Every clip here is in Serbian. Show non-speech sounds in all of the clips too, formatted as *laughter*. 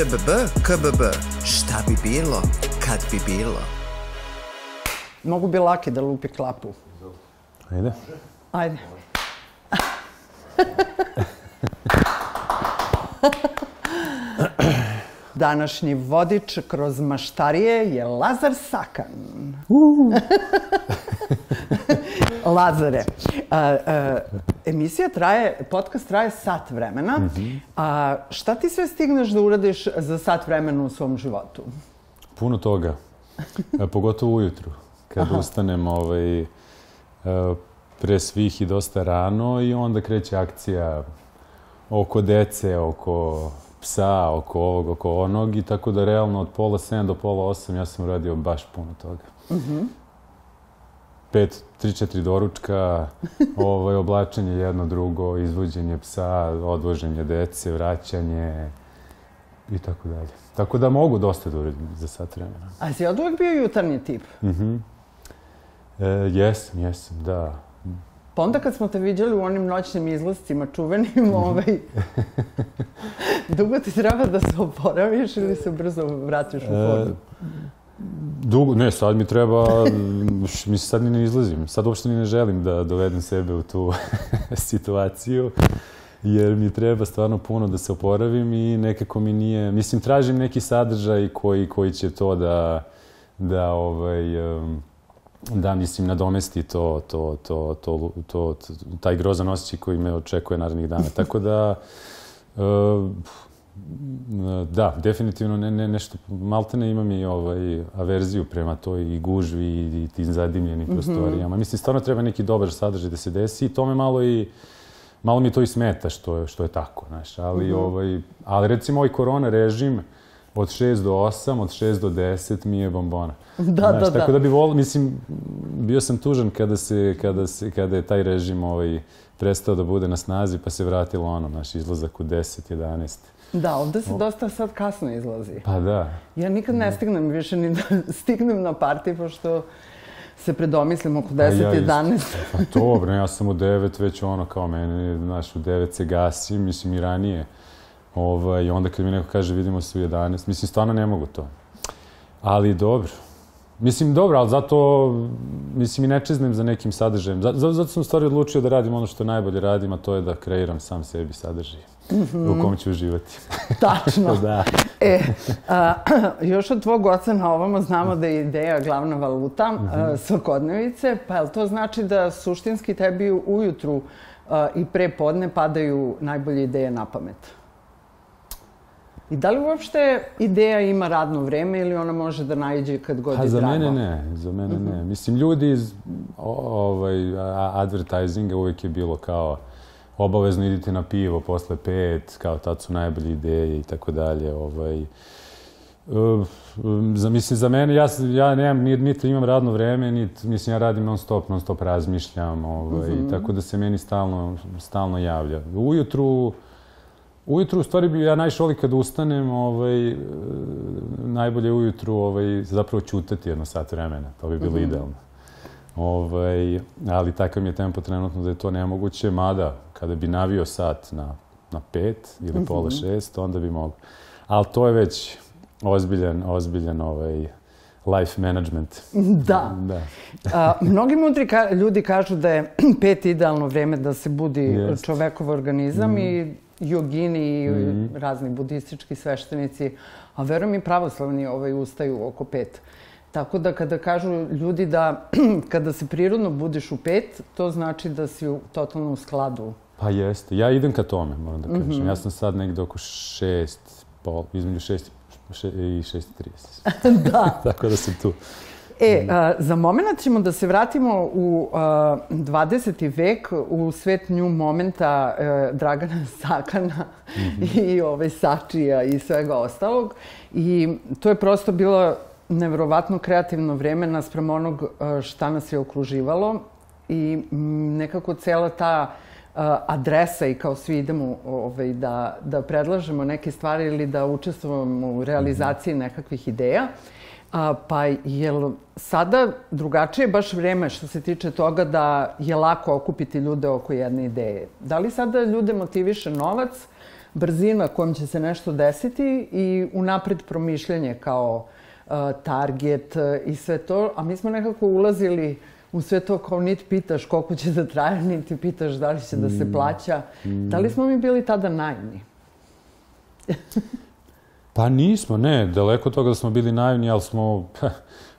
ČBB, KBB. Šta bi bilo, kad bi bilo? Mogu bi laki da lupi klapu. Ajde. Ajde. Današnji vodič kroz maštarije je Lazar Sakan. *laughs* Lazare, a, a, emisija traje, podcast traje sat vremena. A šta ti sve stigneš da uradiš za sat vremena u svom životu? Puno toga. E, pogotovo ujutru. Kad Aha. ustanem ovaj, e, pre svih i dosta rano i onda kreće akcija oko dece, oko psa, oko ovog, oko onog i tako da realno od pola 7 do pola 8 ja sam uradio baš puno toga. Mm -hmm. Pet, tri, četiri doručka, *laughs* ovaj, oblačenje jedno drugo, izvođenje psa, odvoženje dece, vraćanje i tako dalje. Tako da mogu dosta da uradim za sat vremena. A si od uvek bio jutarnji tip? Mhm. Mm e, jesam, jesam, da. Pa onda kad smo te viđali u onim noćnim izlascima čuvenim, ovaj, *laughs* dugo ti treba da se oporaviš ili se brzo vratiš u formu? E, dugo, ne, sad mi treba, mislim, sad ni ne izlazim. Sad uopšte ni ne želim da dovedem sebe u tu *laughs* situaciju, jer mi treba stvarno puno da se oporavim i nekako mi nije, mislim, tražim neki sadržaj koji, koji će to da, da, ovaj, da, mislim, nadomesti to, to, to, to, to, to taj grozan osjećaj koji me očekuje narednih dana. Tako da, uh, da, definitivno ne, ne, nešto, maltene imam i ovaj, averziju prema toj i gužvi i, i tim zadimljenim mm -hmm. prostorijama. Mislim, stvarno treba neki dobar sadržaj da se desi i to me malo i, malo mi to i smeta što je, što je tako, znaš, ali, mm -hmm. ovaj, ali recimo ovaj korona režim, od 6 do 8, od 6 do 10 mi je bombona. *laughs* Da, Znaš, da, tako da. da bi volio, mislim, bio sam tužan kada, se, kada, se, kada je taj režim ovaj, prestao da bude na snazi, pa se vratilo ono, naš izlazak u 10, 11. Da, ovde se dosta sad kasno izlazi. Pa da. Ja nikad ne stignem više ni da *laughs* stignem na parti, pošto se predomislim oko 10, ja 11. Pa dobro, ja sam u 9 već ono kao mene, znaš, u 9 se gasim, mislim i ranije. Ovaj, I onda kad mi neko kaže vidimo se u 11, mislim stvarno ne mogu to. Ali dobro. Mislim, dobro, ali zato, mislim, i ne čeznem za nekim sadržajem. Zato, zato sam u stvari odlučio da radim ono što najbolje radim, a to je da kreiram sam sebi sadržaj mm -hmm. u kom ću uživati. *laughs* Tačno. *laughs* da. E, a, *clears throat* još od tvog oca na ovamo znamo da je ideja glavna valuta mm -hmm. a, svakodnevice, pa je to znači da suštinski tebi ujutru a, i pre podne padaju najbolje ideje na pamet? I da li uopšte ideja ima radno vreme ili ona može da najđe kad god pa, je za drago? mene ne, za mene mm -hmm. ne. Mislim, ljudi iz ovaj, advertisinga uvijek je bilo kao obavezno idite na pivo posle pet, kao tad su najbolje ideje i tako dalje. Ovaj, Uh, za, mislim, za mene, ja, ja nemam, niti, niti imam radno vreme, niti, mislim, ja radim non stop, non stop razmišljam, ovaj, mm -hmm. tako da se meni stalno, stalno javlja. Ujutru, Ujutru, u stvari, bi ja najviše voli kad ustanem, ovaj, najbolje ujutru ovaj, zapravo ćutati jedno sat vremena. To bi bilo mm -hmm. idealno. Ovaj, ali takav mi je tempo trenutno da je to nemoguće, mada kada bi navio sat na, na pet ili mm -hmm. pola šest, onda bi mogo. Ali to je već ozbiljan, ozbiljan ovaj, life management. Da. da. A, mnogi mudri ka ljudi kažu da je *clears throat* pet idealno vreme da se budi Jest. čovekov organizam mm. i jogini i mm. razni budistički sveštenici, a verujem i pravoslavni ovaj, ustaju oko pet. Tako da kada kažu ljudi da *clears throat* kada se prirodno budiš u pet, to znači da si u, totalno u skladu. Pa jeste. Ja idem ka tome, moram da kažem. Mm -hmm. Ja sam sad negde oko šest, pol, između šest i šest i *laughs* *laughs* da. Tako da sam tu. E, a, za moment ćemo da se vratimo u a, 20. vek, u svet nju momenta a, Dragana *laughs* Sakana mm -hmm. i ove Sačija i svega ostalog. I to je prosto bilo nevrovatno kreativno vreme naspram onog šta nas je okruživalo i nekako cela ta adresa i kao svi idemo ovaj, da, da predlažemo neke stvari ili da učestvujemo u realizaciji nekakvih ideja. A, pa je sada drugačije baš vreme što se tiče toga da je lako okupiti ljude oko jedne ideje? Da li sada ljude motiviše novac brzina kojom će se nešto desiti i unapred promišljanje kao uh, target i sve to, a mi smo nekako ulazili u sve to kao niti pitaš koliko će da traje, niti pitaš da li će da se mm. plaća. Mm. Da li smo mi bili tada naivni? *laughs* pa nismo, ne. Daleko od toga da smo bili naivni, ali smo... *laughs*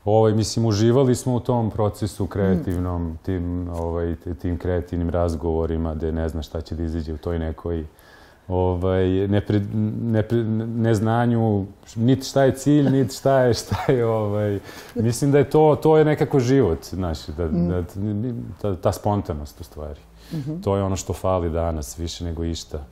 ovaj, mislim, uživali smo u tom procesu kreativnom, mm. tim, ovaj, tim kreativnim razgovorima gde ne znaš šta će da izađe u toj nekoj ovaj, nepri, nepri, neznanju, niti šta je cilj, niti šta je, šta je, ovaj, mislim da je to, to je nekako život, znaš, da, mm. da, ta, ta spontanost u stvari. Mm -hmm. To je ono što fali danas, više nego išta.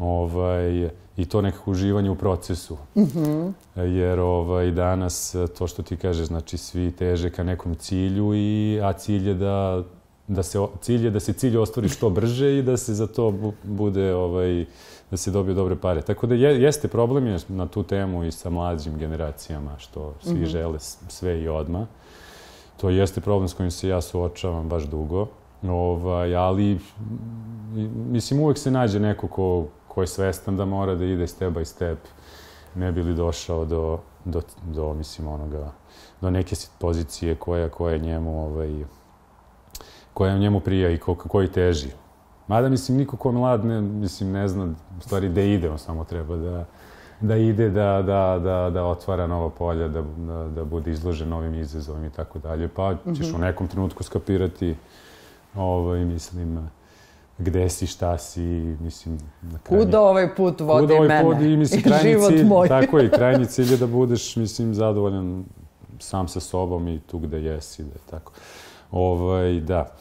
Ovaj, I to nekako uživanje u procesu. Mm -hmm. Jer ovaj, danas, to što ti kažeš, znači svi teže ka nekom cilju, i, a cilj je da da se cilj je da se cilj ostvari što brže i da se za to bude ovaj da se dobije dobre pare. Tako da je, jeste problem je na tu temu i sa mlađim generacijama što svi mm -hmm. žele sve i odma. To jeste problem s kojim se ja suočavam baš dugo. Ovaj, ali mislim uvek se nađe neko ko, ko je svestan da mora da ide step by step ne bi li došao do, do, do mislim onoga do neke pozicije koja koja njemu ovaj koja njemu prija i ko, koji teži. Mada, mislim, niko ko mlad ne, mislim, ne zna u stvari gde ide, on samo treba da, da ide, da, da, da, da otvara nova polja, da, da, da bude izložen novim izazovima i tako dalje. Pa ćeš mm -hmm. u nekom trenutku skapirati, ovaj, mislim, gde si, šta si, mislim... Na krajnji, kuda ovaj put vodi kuda ovaj mene put, i, mislim, *laughs* krajnji život cilj, moj. *laughs* Tako je, *laughs* krajnji cilj je da budeš, mislim, zadovoljan sam sa sobom i tu gde jesi, da je tako. Ovaj, da.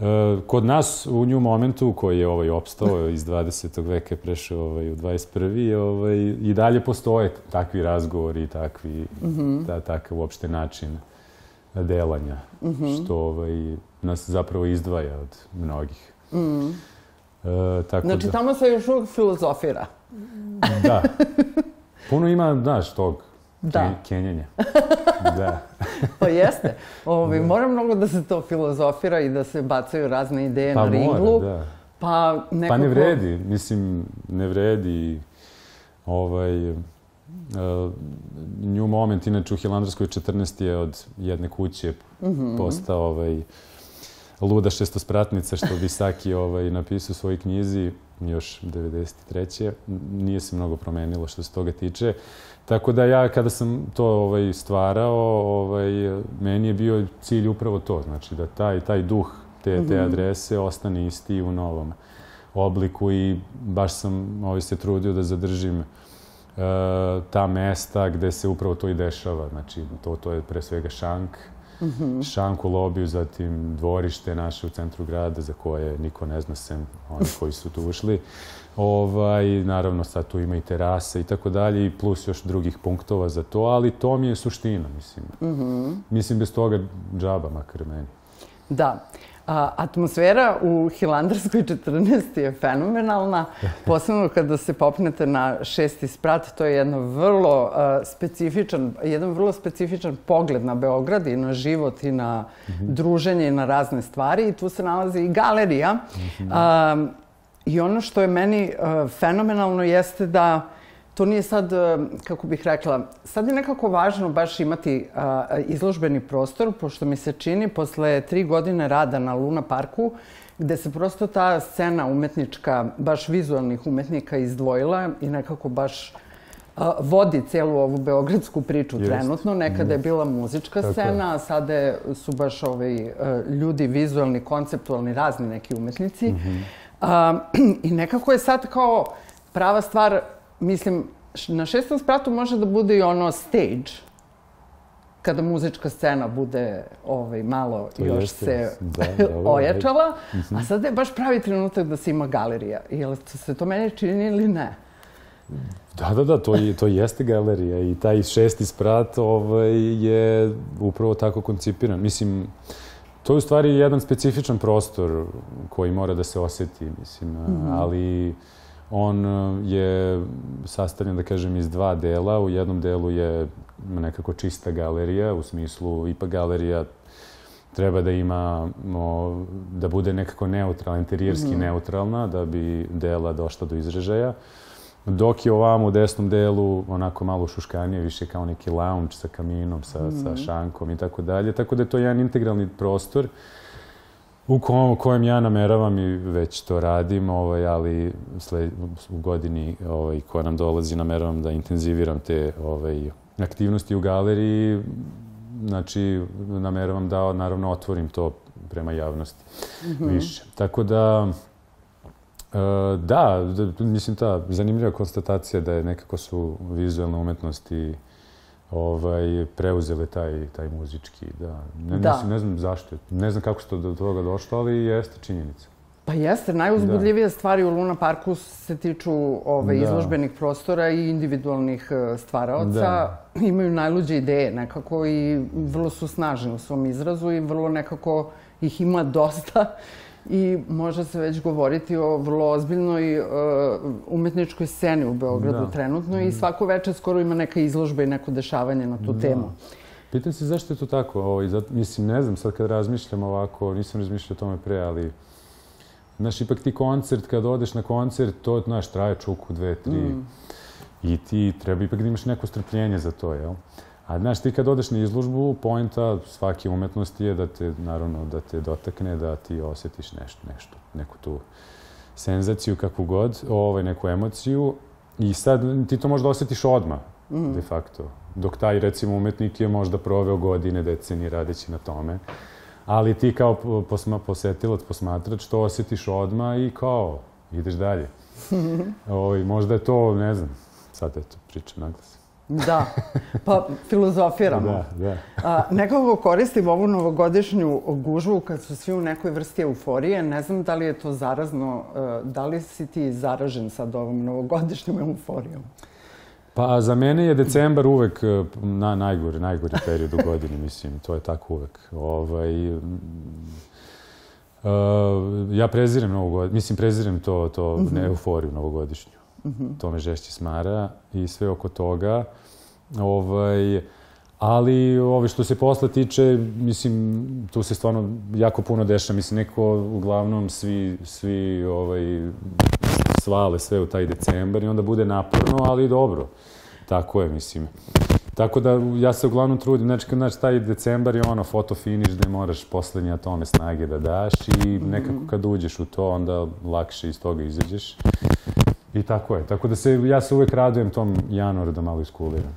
E, kod nas u nju momentu koji je ovaj opstao iz 20. veka prešao ovaj, u 21. Ovaj, i dalje postoje takvi razgovori i takvi, mm -hmm. ta, takav uopšte način delanja, mm -hmm. što ovaj, nas zapravo izdvaja od mnogih. Mm e, tako znači, da... tamo se još uvijek filozofira. Da. Puno ima, znaš, tog da. kenjenja. *laughs* da. pa jeste. Ovi, da. Mora mnogo da se to filozofira i da se bacaju razne ideje pa na ringlu. Mora, da. Pa, nekako... pa ne vredi, mislim, ne vredi ovaj, uh, New Moment, inače u Hilandarskoj 14. je od jedne kuće mm -hmm. postao ovaj, luda šestospratnica, što bi Saki ovaj, napisao u svojoj knjizi još 93. Nije se mnogo promenilo što se toga tiče. Tako da ja kada sam to ovaj, stvarao, ovaj, meni je bio cilj upravo to, znači da taj, taj duh te, te mhm. adrese ostane isti u novom obliku i baš sam ovaj, se trudio da zadržim uh, ta mesta gde se upravo to i dešava. Znači, to, to je pre svega šank, mm -hmm. šank u lobiju, zatim dvorište naše u centru grada za koje niko ne zna sem oni koji su tu ušli. Ovaj, naravno, sad tu ima i terase i tako dalje, i plus još drugih punktova za to, ali to mi je suština, mislim. Mm -hmm. Mislim, bez toga džaba, makar meni. Da. A, atmosfera u Hilandarskoj 14. je fenomenalna, *laughs* posebno kada se popnete na šesti sprat, to je jedno vrlo specifičan, jedan vrlo specifičan pogled na Beograd i na život i na mm -hmm. druženje i na razne stvari i tu se nalazi i galerija. Mm -hmm. a, I ono što je meni uh, fenomenalno jeste da to nije sad, uh, kako bih rekla, sad je nekako važno baš imati uh, izložbeni prostor, pošto mi se čini posle tri godine rada na Luna Parku, gde se prosto ta scena umetnička, baš vizualnih umetnika izdvojila i nekako baš uh, vodi celu ovu beogradsku priču Just. trenutno. Nekada je bila muzička Tako scena, a sada su baš ovaj, uh, ljudi vizualni, konceptualni, razni neki umetnici. Mm -hmm. A, *clears throat* I nekako je sad kao prava stvar, mislim, na šestom spratu može da bude i ono stage, kada muzička scena bude ovaj, malo to još jeste. se da, da, *laughs* ojačala, a mhm. sada je baš pravi trenutak da se ima galerija. Jel se to meni čini ili ne? Da, da, da, to, je, to jeste galerija i taj šesti sprat ovaj, je upravo tako koncipiran. Mislim, To je u stvari jedan specifičan prostor koji mora da se oseti, mislim, mm -hmm. ali on je sastavljen, da kažem, iz dva dela. U jednom delu je nekako čista galerija, u smislu ipak galerija treba da ima, o, da bude nekako neutralna, interijerski mm. neutralna, da bi dela došla do izražaja. Dok je ovamo u desnom delu onako malo šuškanije, više kao neki lounge sa kaminom, sa, mm. sa šankom i tako dalje. Tako da je to jedan integralni prostor u kom, kojem ja nameravam i već to radim, ovaj, ali sled, u godini ovaj, koja nam dolazi nameravam da intenziviram te ovaj, aktivnosti u galeriji. Znači, nameravam da naravno otvorim to prema javnosti mm -hmm. više. Tako da, E, da, mislim ta zanimljiva konstatacija da je nekako su vizualne umetnosti ovaj, preuzele taj, taj muzički, da. Ne, da. Ne, ne znam zašto, ne znam kako se to do toga došlo, ali jeste činjenica. Pa jeste, najuzbudljivije da. stvari u Luna Parku se tiču ove, da. izložbenih prostora i individualnih e, stvaraoca. Da. Imaju najluđe ideje nekako i vrlo su snažni u svom izrazu i vrlo nekako ih ima *laughs* dosta i može se već govoriti o vrlo ozbiljnoj uh, umetničkoj sceni u Beogradu da. trenutno i mhm. svako večer skoro ima neka izložba i neko dešavanje na tu da. temu. Pitam se zašto je to tako? Ovo, i zato, mislim, ne znam, sad kad razmišljam ovako, nisam razmišljao o tome pre, ali Znaš, ipak ti koncert, kad odeš na koncert, to, znaš, traje čuku, dve, tri. Mm. I ti treba ipak da imaš neko strpljenje za to, jel? A znaš, ti kad odeš na izložbu, pojenta svake umetnosti je da te, naravno, da te dotakne, da ti osjetiš nešto, nešto, neku tu senzaciju, kakvu god, ovaj, neku emociju. I sad ti to možda osjetiš odmah, mm. de facto. Dok taj, recimo, umetnik je možda proveo godine, decenije radeći na tome. Ali ti kao posma, posetilac, posmatrač, to osjetiš odmah i kao, ideš dalje. *laughs* ovaj, možda je to, ne znam, sad eto, pričam naglas. Da, pa filozofiramo. Da, da. A, nekako koristim ovu novogodišnju gužvu kad su svi u nekoj vrsti euforije. Ne znam da li je to zarazno, e, da li si ti zaražen sad ovom novogodišnjom euforijom? Pa za mene je decembar uvek e, na, najgori, najgori period u godini, mislim. To je tako uvek. Ovaj, uh, ja prezirem novogodišnju, mislim prezirem to, to mm -hmm. ne euforiju novogodišnju. Mm -hmm. To me žešće smara i sve oko toga. Ovaj, ali ove što se posla tiče, mislim, tu se stvarno jako puno dešava. Mislim, neko uglavnom svi, svi ovaj, svale sve u taj decembar i onda bude naporno, ali dobro. Tako je, mislim. Tako da ja se uglavnom trudim, znači, znači taj decembar je ono foto finish gde moraš poslednje tome snage da daš i nekako kad uđeš u to, onda lakše iz toga izađeš. I tako je. Tako da se, ja se uvek radujem tom januaru da malo iskuliram.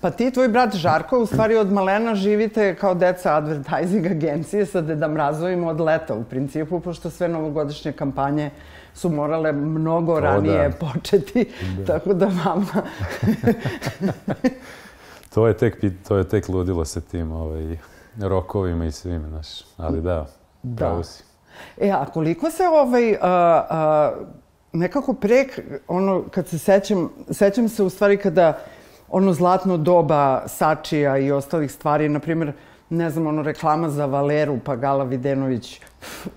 Pa ti i tvoj brat Žarko, u stvari od malena živite kao deca advertising agencije sa Deda Mrazovima od leta u principu, pošto sve novogodišnje kampanje su morale mnogo to ranije da. početi, da. tako da vama... *laughs* to, je tek, to je tek ludilo sa tim ovaj, rokovima i svime, znaš. Ali da, da. pravo si. E, a koliko se ovaj, a, a, nekako prek, ono, kad se sećam, sećam se u stvari kada ono zlatno doba Sačija i ostalih stvari, na primjer, ne znam, ono reklama za Valeru, pa Gala Videnović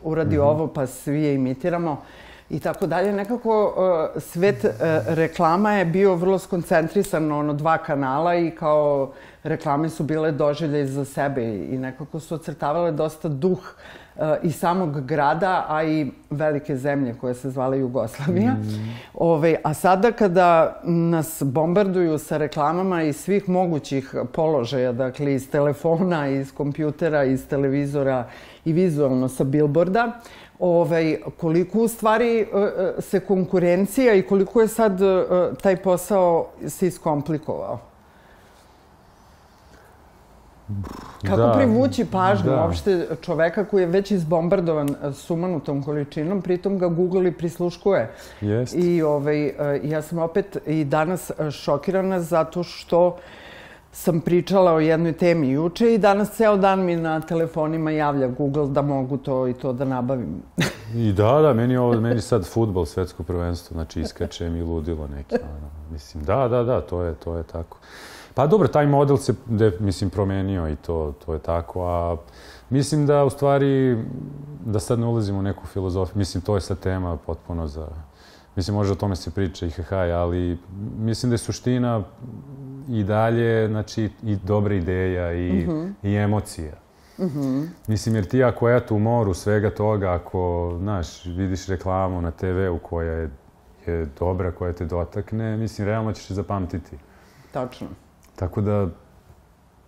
uradi mm -hmm. ovo, pa svi je imitiramo i tako dalje. Nekako uh, svet uh, reklama je bio vrlo skoncentrisan ono dva kanala i kao reklame su bile doželje za sebe i nekako su ocrtavale dosta duh i samog grada, a i velike zemlje koja se zvala Jugoslavija. Mm. Ove, a sada kada nas bombarduju sa reklamama iz svih mogućih položaja, dakle iz telefona, iz kompjutera, iz televizora i vizualno sa bilborda, ovaj, koliko u stvari e, e, se konkurencija i koliko je sad e, taj posao se iskomplikovao? Kako da, privući pažnju da. uopšte čoveka koji je već izbombardovan e, sumanutom količinom, pritom ga Google i prisluškuje. Jest. I ovaj, e, ja sam opet i danas e, šokirana zato što sam pričala o jednoj temi juče i danas ceo dan mi na telefonima javlja Google da mogu to i to da nabavim. *laughs* I da, da, meni, ovo, meni sad futbol, svetsko prvenstvo, znači iskačem i ludilo neki. Ono, mislim, da, da, da, to je, to je tako. Pa dobro, taj model se, de, mislim, promenio i to, to je tako, a mislim da u stvari, da sad ne ulazimo u neku filozofiju, mislim, to je sad tema potpuno za, mislim, može o tome se priča i hahaj, ali mislim da je suština i dalje, znači, i dobra ideja i, i emocija. Mislim, jer ti ako eto u moru svega toga, ako, znaš, vidiš reklamu na TV-u koja je, je dobra, koja te dotakne, mislim, realno ćeš zapamtiti. Tačno. Tako da,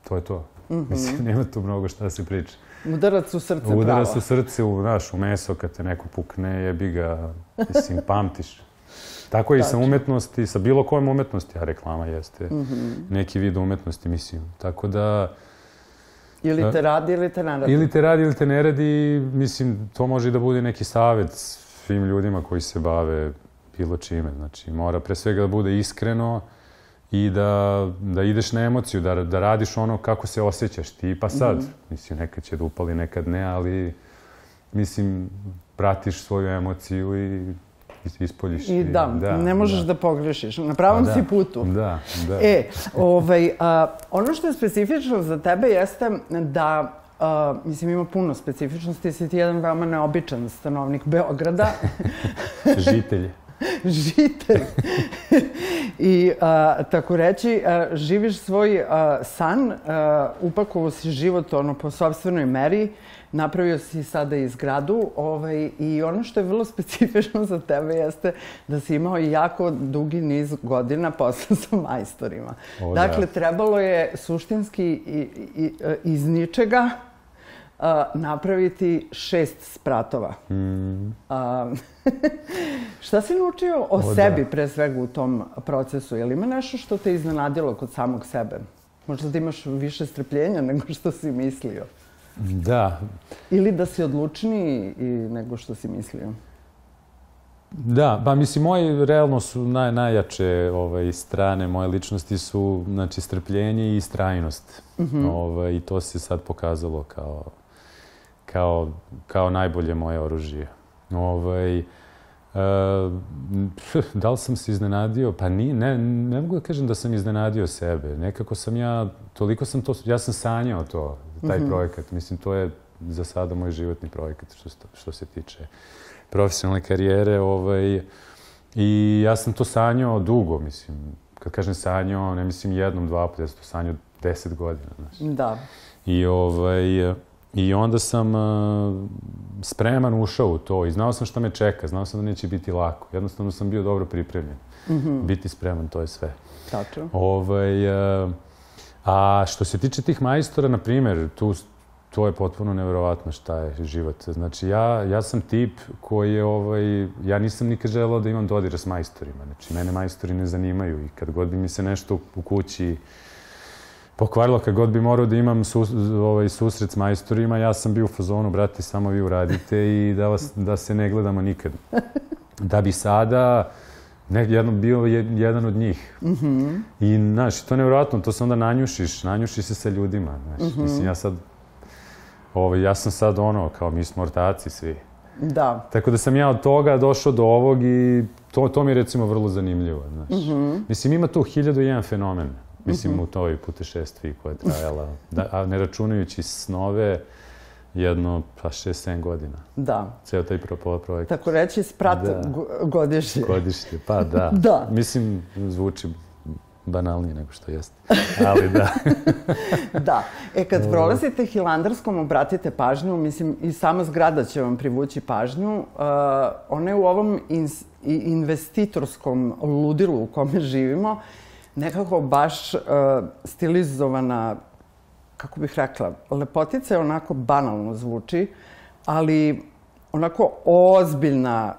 to je to. Mislim, nema tu mnogo šta se priča. Udarac u srce pravo. Udara se u srce, u, znaš, u meso, kad te neko pukne, jebi ga, mislim, *laughs* pamtiš. Tako je i sa umetnosti, sa bilo kojom umetnosti, a reklama jeste neki vid umetnosti, mislim. Tako da, Ili te radi ili te ne radi. ili te radi ili te ne radi, mislim, to može i da bude neki savjet svim ljudima koji se bave bilo čime. Znači, mora pre svega da bude iskreno i da, da ideš na emociju, da, da radiš ono kako se osjećaš ti, pa sad. Mislim, nekad će da upali, nekad ne, ali mislim, pratiš svoju emociju i is- ispoljiš. I da, ne možeš da, pogrešiš. Na pravom Pa si putu. Da, da. E, ovaj, a, ono što je specifično za tebe jeste da a, mislim, ima puno specifičnosti, si ti jedan veoma neobičan stanovnik Beograda, *laughs* Žitelj. *laughs* žitelj. I a, tako reći, a, živiš svoj a, san, a, upakovao si život ono, po sobstvenoj meri, napravio si sada i zgradu ovaj, i ono što je vrlo specifično za tebe jeste da si imao jako dugi niz godina posla sa majstorima. O, da. dakle, trebalo je suštinski i, i, iz ničega a, napraviti šest spratova. Mm, A, *laughs* šta si naučio o, O, da. sebi pre svega u tom procesu? Je li ima nešto što te iznenadilo kod samog sebe? Možda da imaš više strpljenja *laughs* nego što si mislio. da, Ili da si odlučniji i nego što si mislio. Da, pa mislim, moji realno su naj, najjače ovaj, strane moje ličnosti su znači, strpljenje i istrajnost. ovaj, I to se sad pokazalo kao, kao, kao najbolje moje oružje. Ovaj, e, *laughs* da li sam se iznenadio? Pa ni, ne, ne mogu da kažem da sam iznenadio sebe. Nekako sam ja, toliko sam to, ja sam sanjao to, taj projekat. Mislim, to je za sada moj životni projekat što, što se tiče profesionalne karijere. Ovaj, I ja sam to sanjao dugo, mislim. Kad kažem sanjao, ne mislim jednom, dva puta, ja sam to sanjao deset godina. Znaš. Da. I, ovaj, I onda sam uh, spreman ušao u to i znao sam šta me čeka, znao sam da neće biti lako. Jednostavno sam bio dobro pripremljen. Biti spreman, to je sve. Tačno. Ovaj, uh, a što se tiče tih majstora, na primjer, tu, to je potpuno neverovatno šta je život. Znači, ja, ja sam tip koji je, ovaj, ja nisam nikad želeo da imam dodira s majstorima. Znači, mene majstori ne zanimaju i kad god bi mi se nešto u kući pokvarilo, kad god bi morao da imam sus, ovaj, susret s majstorima, ja sam bio u fazonu, brate, samo vi uradite i da, vas, da se ne gledamo nikad. *laughs* Da bi sada ne, jedno, bio je, jedan od njih. I, znaš, to je nevjerojatno, to se onda nanjušiš, nanjušiš se sa ljudima, znaš. Mislim, ja sad, ovaj, ja sam sad ono, kao mi smo ortaci svi. Da. Tako da sam ja od toga došao do ovog i to, to mi je recimo vrlo zanimljivo, znaš. Mislim, ima tu hiljadu i jedan fenomen, mislim, u toj putešestvi koja je trajala, da, a ne računajući snove, jedno, pa šest, sedam godina. Da. Ceo taj pro, pro, projekt. Tako reći, sprat Da. go- godišnje. Godišnje, pa da. *laughs* Da. Mislim, zvuči banalnije nego što jeste. Ali da. *laughs* Da. E, kad prolazite Hilandarskom, obratite pažnju, mislim, i sama zgrada će vam privući pažnju. Uh, ona je u ovom ins- i- investitorskom ludilu u kome živimo nekako baš uh, stilizovana, kako bih rekla, lepotica je onako banalno zvuči, ali onako ozbiljna,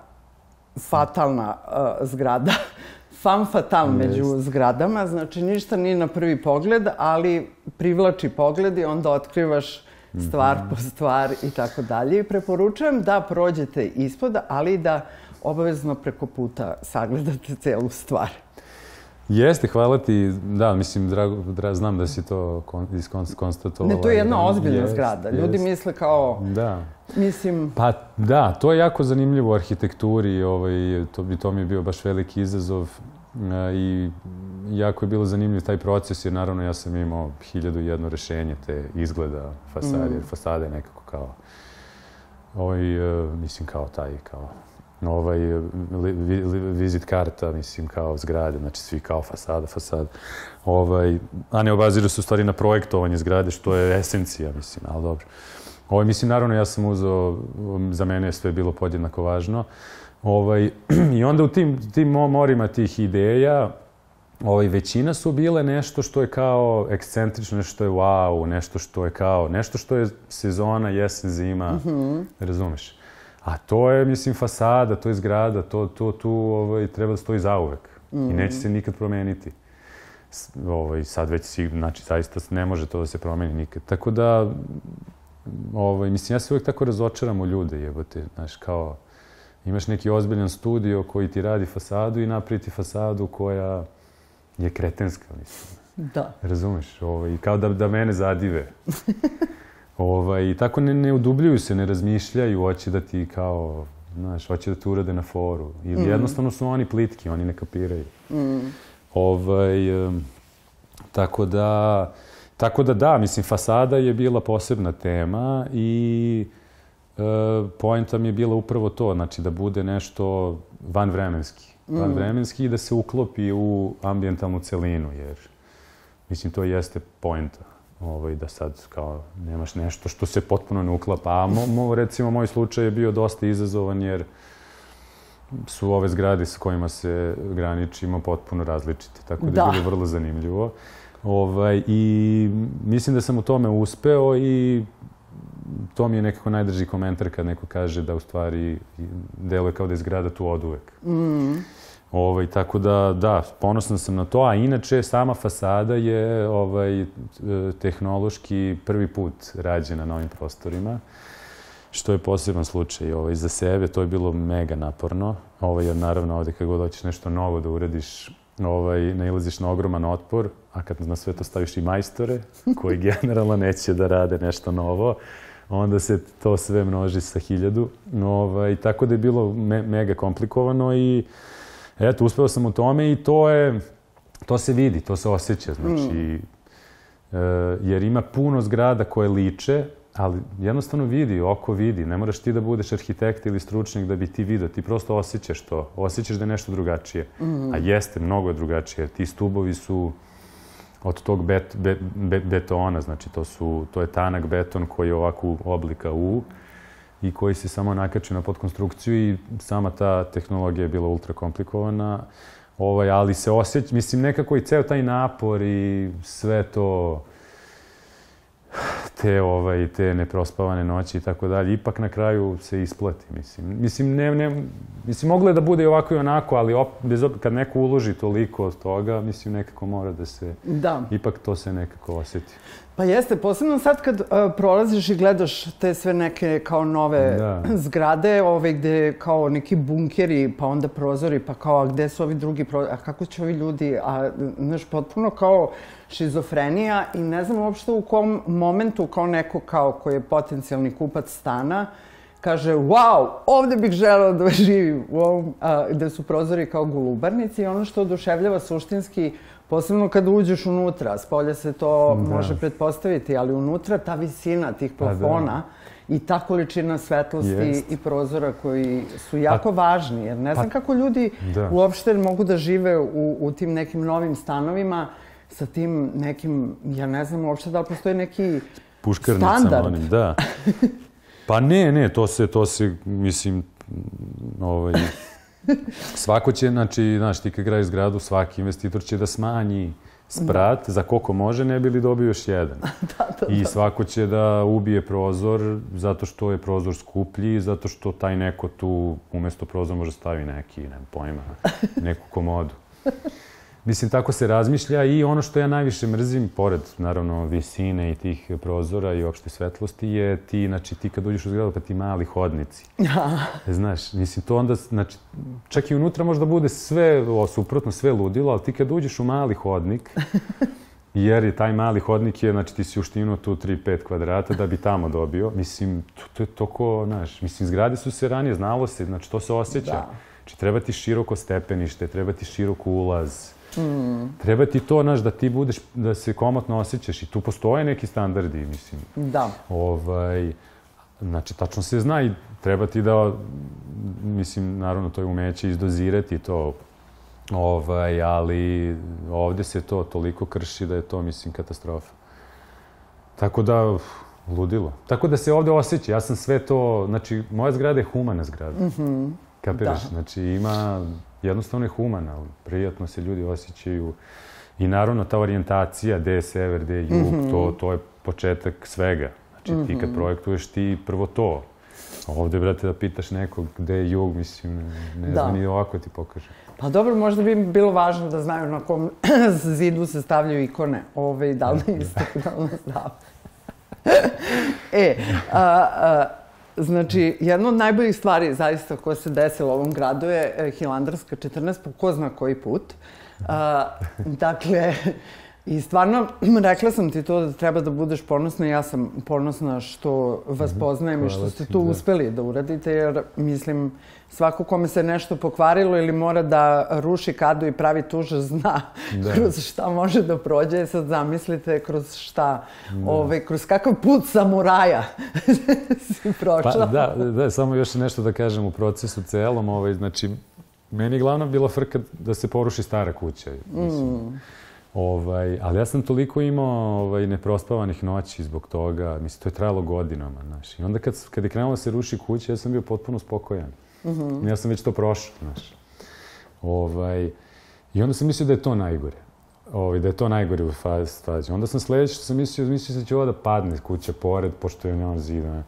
fatalna uh, zgrada. *laughs* Fan fatal među zgradama, znači ništa nije na prvi pogled, ali privlači pogled i onda otkrivaš stvar po stvar i tako dalje. I preporučujem da prođete ispod, ali da obavezno preko puta sagledate celu stvar. Jeste, hvala ti. Da, mislim, drago, dra, znam da si to kon, iskon- konstatovala. Ne, to je jedna ozbiljna Jest, zgrada. Ljudi jest. misle kao, Da. mislim, Pa da, to je jako zanimljivo u arhitekturi ovaj, to, to mi je bio baš veliki izazov e, i jako je bilo zanimljiv taj proces jer naravno ja sam imao hiljadu jedno rešenje te izgleda fasade, jer fasada je nekako kao ovaj, e, mislim kao taj, kao ovaj, li, vi, li, vizit karta, mislim, kao zgrade, znači svi kao fasada, fasada. Ovaj, a ne obaziru se u stvari na projektovanje zgrade, što je esencija, mislim, ali dobro. Ovaj, mislim, naravno, ja sam uzeo, za mene je sve bilo podjednako važno. Ovaj, *clears throat* I onda u tim, tim morima tih ideja, ovaj, većina su bile nešto što je kao ekscentrično, nešto što je wow, nešto što je kao, nešto što je sezona, jesen, zima, mm -hmm. razumeš? A to je, mislim, fasada, to je zgrada, to, to tu ovaj, treba da stoji zauvek. Mm. I neće se nikad promeniti. Ovaj, sad već si, znači, zaista ne može to da se promeni nikad. Tako da, ovaj, mislim, ja se uvek tako razočaram u ljude, jebote, znaš, kao, imaš neki ozbiljan studio koji ti radi fasadu i napriti fasadu koja je kretenska, mislim. Da. Razumeš? Ovaj, kao da, da mene zadive. *laughs* ovaj, tako ne, ne udubljuju se, ne razmišljaju, hoće da ti kao, znaš, hoće da ti urade na foru. Ili mm. jednostavno su oni plitki, oni ne kapiraju. Mm. Ovaj, um, tako da, tako da da, mislim, fasada je bila posebna tema i e, poenta mi je bila upravo to, znači da bude nešto vanvremenski mm. vremenski i da se uklopi u ambijentalnu celinu, jer mislim to jeste poenta. Ovaj, da sad kao nemaš nešto što se potpuno ne uklapa. A mo, mo, recimo moj slučaj je bio dosta izazovan jer su ove zgrade s kojima se graničimo potpuno različite. Tako da, da. je bilo vrlo zanimljivo. Ovaj, I mislim da sam u tome uspeo i to mi je nekako najdrži komentar kad neko kaže da u stvari deluje kao da je zgrada tu od uvek. Mm. Ovaj, tako da, da, ponosan sam na to, a inače sama fasada je ovaj, tehnološki prvi put rađena na ovim prostorima, što je poseban slučaj ovaj, za sebe, to je bilo mega naporno, ovaj, jer naravno ovde kad god hoćeš nešto novo da uradiš, ovaj, nailaziš na ogroman otpor, a kad na sve to staviš i majstore, koji *laughs* generalno neće da rade nešto novo, onda se to sve množi sa hiljadu. Ovaj, tako da je bilo me, mega komplikovano i eto, uspeo sam u tome i to je, to se vidi, to se osjeća, znači, mm. e, jer ima puno zgrada koje liče, ali jednostavno vidi, oko vidi, ne moraš ti da budeš arhitekt ili stručnjak da bi ti vidio, ti prosto osjećaš to, osjećaš da je nešto drugačije, mm. a jeste, mnogo je drugačije, ti stubovi su od tog bet, bet, bet, betona, znači to, su, to je tanak beton koji je ovako oblika U i koji se samo nakači na podkonstrukciju i sama ta tehnologija je bila ultra komplikovana, ovaj, ali se osjeća, mislim nekako i ceo taj napor i sve to te, ovaj, te neprospavane noći i tako dalje, ipak na kraju se isplati, mislim. Mislim, ne, ne, mislim, moglo je da bude i ovako i onako, ali op, bez, kad neko uloži toliko od toga, mislim, nekako mora da se... Da. Ipak to se nekako osjeti. Pa jeste, posebno sad kad uh, prolaziš i gledaš te sve neke kao nove da. *clears throat* zgrade, ove gde kao neki bunkeri, pa onda prozori, pa kao a gde su ovi drugi prozori, a kako će ovi ljudi, a znaš, potpuno kao šizofrenija i ne znam uopšte u kom momentu kao neko kao koji je potencijalni kupac stana, kaže, wow, ovde bih želeo da živim, u ovom, a, gde su prozori kao golubarnici i ono što oduševljava suštinski Posebno kad uđeš unutra, s polja se to da. može pretpostaviti, ali unutra ta visina tih pa da. plafona da. i ta količina svetlosti Jest. i prozora koji su jako pa, važni, jer ne znam pa, kako ljudi da. uopšte mogu da žive u, u tim nekim novim stanovima sa tim nekim, ja ne znam uopšte da li postoji neki standard. onim, da. *laughs* Pa ne, ne, to se, to se, mislim, ovaj, Svako će, znači, znaš, ti kad gradiš zgradu, svaki investitor će da smanji sprat da. za koliko može, ne bi li dobio još jedan. da, *laughs* da, da. I svako će da ubije prozor zato što je prozor skuplji, zato što taj neko tu umesto prozora može stavi neki, nema pojma, neku komodu. *laughs* Mislim, tako se razmišlja i ono što ja najviše mrzim, pored, naravno, visine i tih prozora i opšte svetlosti, je ti, znači, ti kad uđeš u zgradu, pa ti mali hodnici. *laughs* Znaš, mislim, to onda, znači, čak i unutra možda bude sve, o, suprotno, sve ludilo, ali ti kad uđeš u mali hodnik, *laughs* jer je taj mali hodnik je, znači ti si uštinuo tu 3-5 kvadrata da bi tamo dobio. Mislim, to, to je toko, znaš, mislim, zgrade su se ranije, znalo se, znači to se osjeća. Da. Znači, treba ti široko stepenište, treba ti širok ulaz, Mm. Treba ti to, znaš, da ti budeš, da se komotno osjećaš i tu postoje neki standardi, mislim. Da. Ovaj, Znači, tačno se zna i treba ti da, mislim, naravno, to je umeće izdozirati to, ovaj, ali ovde se to toliko krši da je to, mislim, katastrofa. Tako da, uf, ludilo. Tako da se ovde osjeća, ja sam sve to, znači, moja zgrada je humana zgrada. Mm -hmm. Kapiraš? Da. Znači, ima, jednostavno je humana, prijatno se ljudi osjećaju. I naravno, ta orijentacija, gde je sever, gde je jug, mm -hmm. to, to je početak svega. Znači, mm -hmm. ti kad mhm. projektuješ, ti prvo to. Ovde, brate, da pitaš nekog gde je jug, mislim, ne da. znam ni ovako ti pokaže. Pa dobro, možda bi bilo važno da znaju na kom *clears throat* zidu se stavljaju ikone. Ove, da li *laughs* isto, da li znam. *laughs* e, a, a, znači, jedna od najboljih stvari zaista koja se desila u ovom gradu je e, Hilandarska 14, po ko zna koji put. A, dakle, I stvarno, *clears throat* rekla sam ti to da treba da budeš ponosna i ja sam ponosna što vas mhm. poznajem i što ste tu da. uspeli da uradite, jer mislim, svako kome se nešto pokvarilo ili mora da ruši kadu i pravi tuža zna da. *laughs* kroz šta može da prođe. Sad zamislite kroz šta, da. ove, kroz kakav put samuraja *laughs* si prošla. Pa, da, da, samo još nešto da kažem u procesu celom. Ovaj, znači, meni je glavna bila frka da se poruši stara kuća. Mislim. Mm Ovaj, ali ja sam toliko imao ovaj, neprospavanih noći zbog toga. Mislim, to je trajalo godinama, znaš. I onda kad, kad je krenulo da se ruši kuća, ja sam bio potpuno spokojan. Mm -hmm. Ja sam već to prošao, znaš. Ovaj, I onda sam mislio da je to najgore. Ovaj, da je to najgore u fazi. fazi. Onda sam sledeće što sam mislio, mislio da će ovo da padne kuća pored, pošto je njom zida.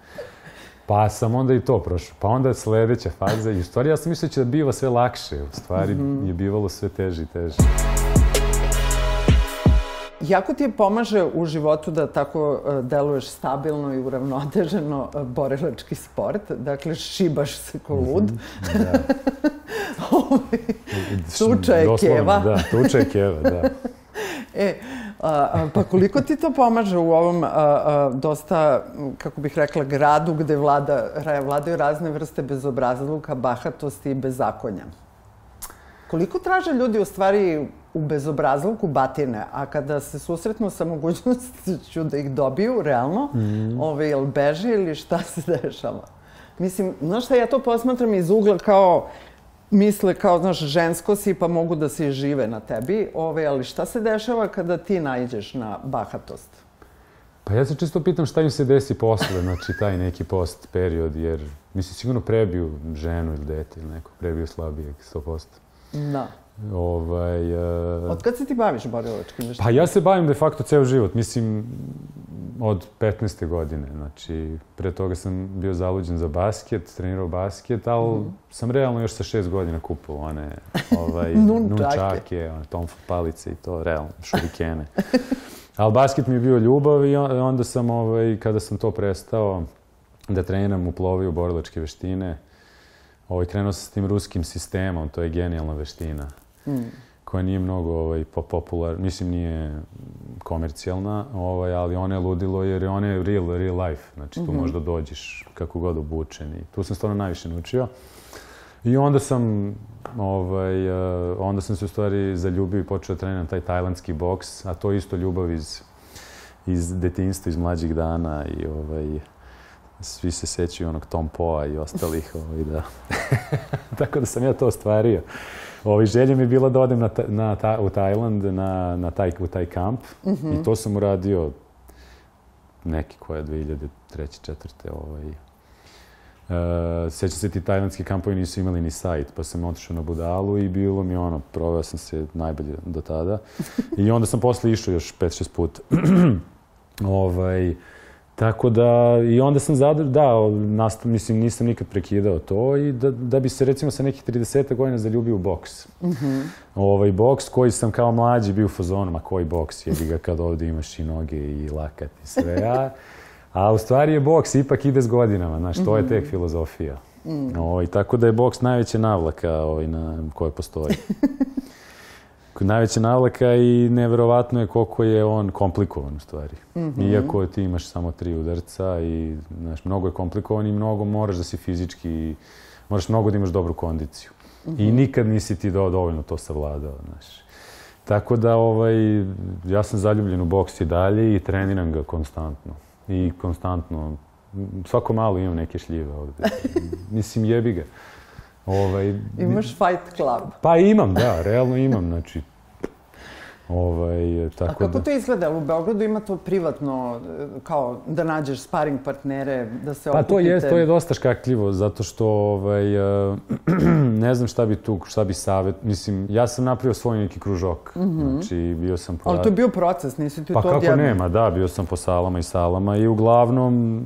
Pa sam onda i to prošao. Pa onda sledeća faza. I u stvari ja sam mislio da će da biva sve lakše. U stvari mm -hmm. je bivalo sve teže i teže jako ti je pomaže u životu da tako uh, deluješ stabilno i uravnoteženo uh, borilački sport. Dakle, šibaš se ko lud. Mm -hmm, da. *laughs* tuča je keva. Da, tuča je keva, da. *laughs* e, a, pa koliko ti to pomaže u ovom a, a, dosta, kako bih rekla, gradu gde vlada, vladaju razne vrste bezobrazluka, bahatosti i bezakonja? Koliko traže ljudi u stvari u bezobrazluku batine, a kada se susretnu sa mogućnošću *laughs* da ih dobiju, realno, mm. ove, jel beže ili šta *laughs* se dešava? Mislim, znaš šta, ja to posmatram iz ugla kao, misle kao, znaš, žensko si pa mogu da se žive na tebi, ove, ali šta se dešava kada ti najđeš na bahatost? Pa ja se čisto pitam šta im se desi posle, znači taj neki post period, jer mislim sigurno prebiju ženu ili dete ili neko, prebiju slabijeg, 100%. Da. Ovaj, uh... Od kad se ti baviš borilačkim veštinama? Pa ja se bavim de facto ceo život. Mislim, od 15. godine. Znači, pre toga sam bio zaluđen za basket, trenirao basket, ali mm. sam realno još sa šest godina kupao one ovaj, *laughs* nunčake, one tomfu palice i to, realno, šurikene. ali basket mi je bio ljubav i onda sam, ovaj, kada sam to prestao da treniram u plovi u borilačke veštine, ovaj, krenuo sam s tim ruskim sistemom, to je genijalna veština. Mm. koja nije mnogo ovaj, popular, mislim nije komercijalna, ovaj, ali ona je ludilo jer je ona je real, real life. Znači tu mm -hmm. možda dođeš kako god obučen i tu sam stvarno najviše naučio. I onda sam, ovaj, uh, onda sam se u stvari zaljubio i počeo da treniram taj tajlandski boks, a to je isto ljubav iz, iz detinjstva, iz mlađih dana i ovaj, svi se sećaju onog Tom Poa i ostalih, ovaj, da. *laughs* Tako da sam ja to ostvario. Ovi, želja mi je bila da odem na, ta, na ta, u Tajland, na, na taj, u taj kamp. Mm -hmm. I to sam uradio neki koja 2003. četvrte. Ovaj. Uh, sećam se ti tajlandski kampovi nisu imali ni sajt, pa sam otišao na Budalu i bilo mi ono, proveo sam se najbolje do tada. *laughs* I onda sam posle išao još 5-6 puta. *clears throat* ovaj, Tako da, i onda sam zadr, da, nastav, mislim, nisam nikad prekidao to i da, da bi se recimo sa nekih 30 godina zaljubio u boks. Mm -hmm. Ovaj boks koji sam kao mlađi bio u fazonu, ma koji boks, jebi ga kad ovde imaš i noge i lakat i sve, a, a u stvari je boks, ipak ide s godinama, znaš, to mm -hmm. je mhm. tek filozofija. Mm. Ovaj, tako da je boks najveća navlaka ovaj, na koje postoji. *laughs* najveća navlaka i neverovatno je koliko je on komplikovan u stvari. Mm -hmm. Iako ti imaš samo tri udarca i znaš, mnogo je komplikovan i mnogo moraš da si fizički, moraš mnogo da imaš dobru kondiciju. Mm -hmm. I nikad nisi ti do, dovoljno to savladao, znaš. Tako da, ovaj, ja sam zaljubljen u boks i dalje i treniram ga konstantno. I konstantno svako malo imam neke šljive ovde. *laughs* Mislim, jebi ga. Ovaj, Imaš Fight Club. Pa imam, da, realno imam, znači, Ovaj, A tako kako da... to izgleda? U Beogradu ima to privatno, e, kao da nađeš sparing partnere, da se Pa okupite? to je, to je dosta škakljivo, zato što ovaj, eh, *clears throat* ne znam šta bi tu, šta bi savjet, mislim, ja sam napravio svoj neki kružok, znači bio sam po... Ali to je bio proces, nisi ti Pa to kako odjednom. nema, da, bio sam po salama i salama i uglavnom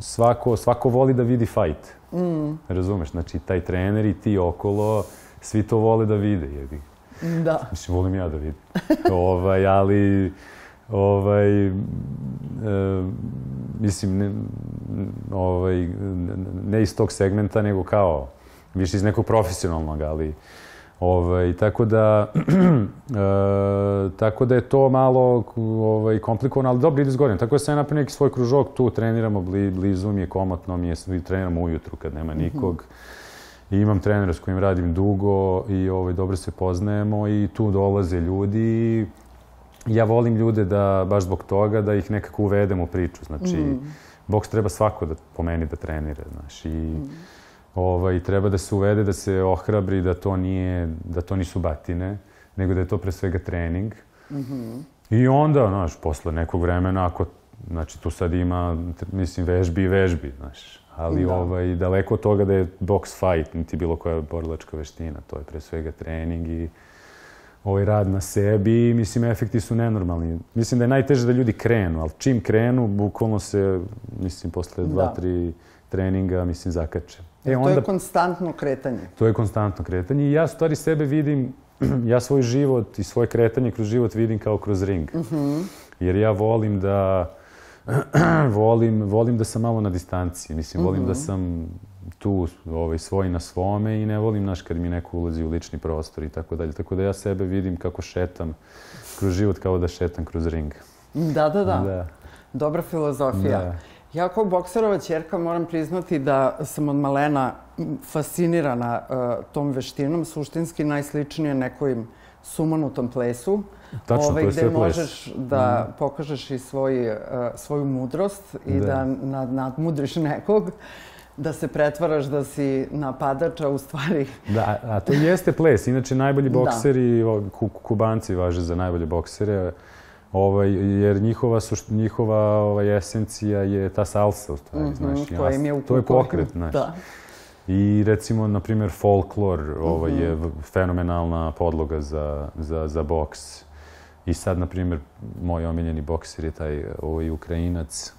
svako, svako voli da vidi fajt. Mm. Razumeš, znači taj trener i ti okolo, svi to vole da vide, jebi. Da. Mislim, volim ja da vidim. ovaj, ali, ovaj, e, mislim, ne, ovaj, ne iz tog segmenta, nego kao, više iz nekog profesionalnog, ali, ovaj, tako da, *clears throat* e, tako da je to malo ovaj, komplikovano, ali dobro ide s. Tako da sam ja napravio neki svoj kružok, tu treniramo, bli, blizu mi je, komotno mi je, treniramo ujutru kad nema nikog. I imam trenera s kojim radim dugo i ovaj, dobro se poznajemo i tu dolaze ljudi. Ja volim ljude da, baš zbog toga, da ih nekako uvedem u priču. Znači, mm. boks treba svako da, po meni da trenira, znaš. I mm. ovaj, treba da se uvede, da se ohrabri da to nije, da to nisu batine, nego da je to pre svega trening. Mm -hmm. I onda, znaš, posle nekog vremena, ako, znači, tu sad ima, mislim, vežbi i vežbi, znaš ali da. ovaj, daleko od toga da je box fight, niti bilo koja borilačka veština. To je pre svega trening i ovaj rad na sebi i mislim efekti su nenormalni. Mislim da je najteže da ljudi krenu, ali čim krenu, bukvalno se, mislim, posle dva, da. tri treninga, mislim, zakače. E, onda, to je konstantno kretanje. To je konstantno kretanje i ja stvari sebe vidim, *clears throat* ja svoj život i svoje kretanje kroz život vidim kao kroz ring. Uh Mhm. -huh. Jer ja volim da *clears throat* volim, volim da sam malo na distanciji. Mislim, volim mm -hmm. da sam tu ovaj, svoj na svome i ne volim, naš, kad mi neko ulazi u lični prostor i tako dalje. Tako da ja sebe vidim kako šetam kroz život kao da šetam kroz ring. Da, da, da. da. Dobra filozofija. Da. Ja kao bokserova čerka moram priznati da sam od malena fascinirana uh, tom veštinom, suštinski najsličnije nekojim sumanutom plesu. Tačno, ovaj, gde možeš da mm. pokažeš i svoj, uh, svoju mudrost i da, da nad, nadmudriš nekog da se pretvaraš da si napadač, a u stvari... Da, a to jeste ples. Inače, najbolji bokseri, da. ku, kubanci važe za najbolje boksere, ovaj, jer njihova, sušt, njihova ovaj, esencija je ta salsa, u stvari, mm -hmm, znaš. To, im je u to je pokret, znaš. Da. I recimo, na primjer, folklor ovaj, mm -hmm. je fenomenalna podloga za, za, za boks. I sad, na primjer, moj omiljeni bokser je taj ovaj, Ukrajinac,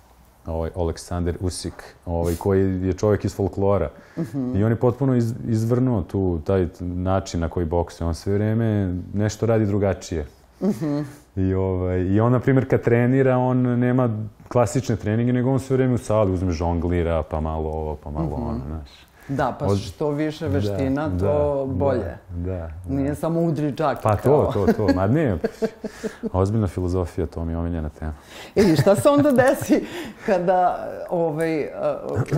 ovaj, Aleksandar Usik, ovaj, koji je čovjek iz folklora. Mm -hmm. I on je potpuno iz, izvrnuo tu, taj način na koji boksuje. On sve vreme nešto radi drugačije. Mm -hmm. I, ovaj, I on, na primjer, kad trenira, on nema klasične treninge, nego on sve vreme u sali uzme žonglira, pa malo ovo, pa malo mm -hmm. ono, znaš. Da, pa što više veština, da, to da, bolje. Da, da. Nije samo udri džake. Pa kao. to, to, to. Ma ne, ozbiljna filozofija, to mi je omiljena tema. I šta se onda desi kada ovaj,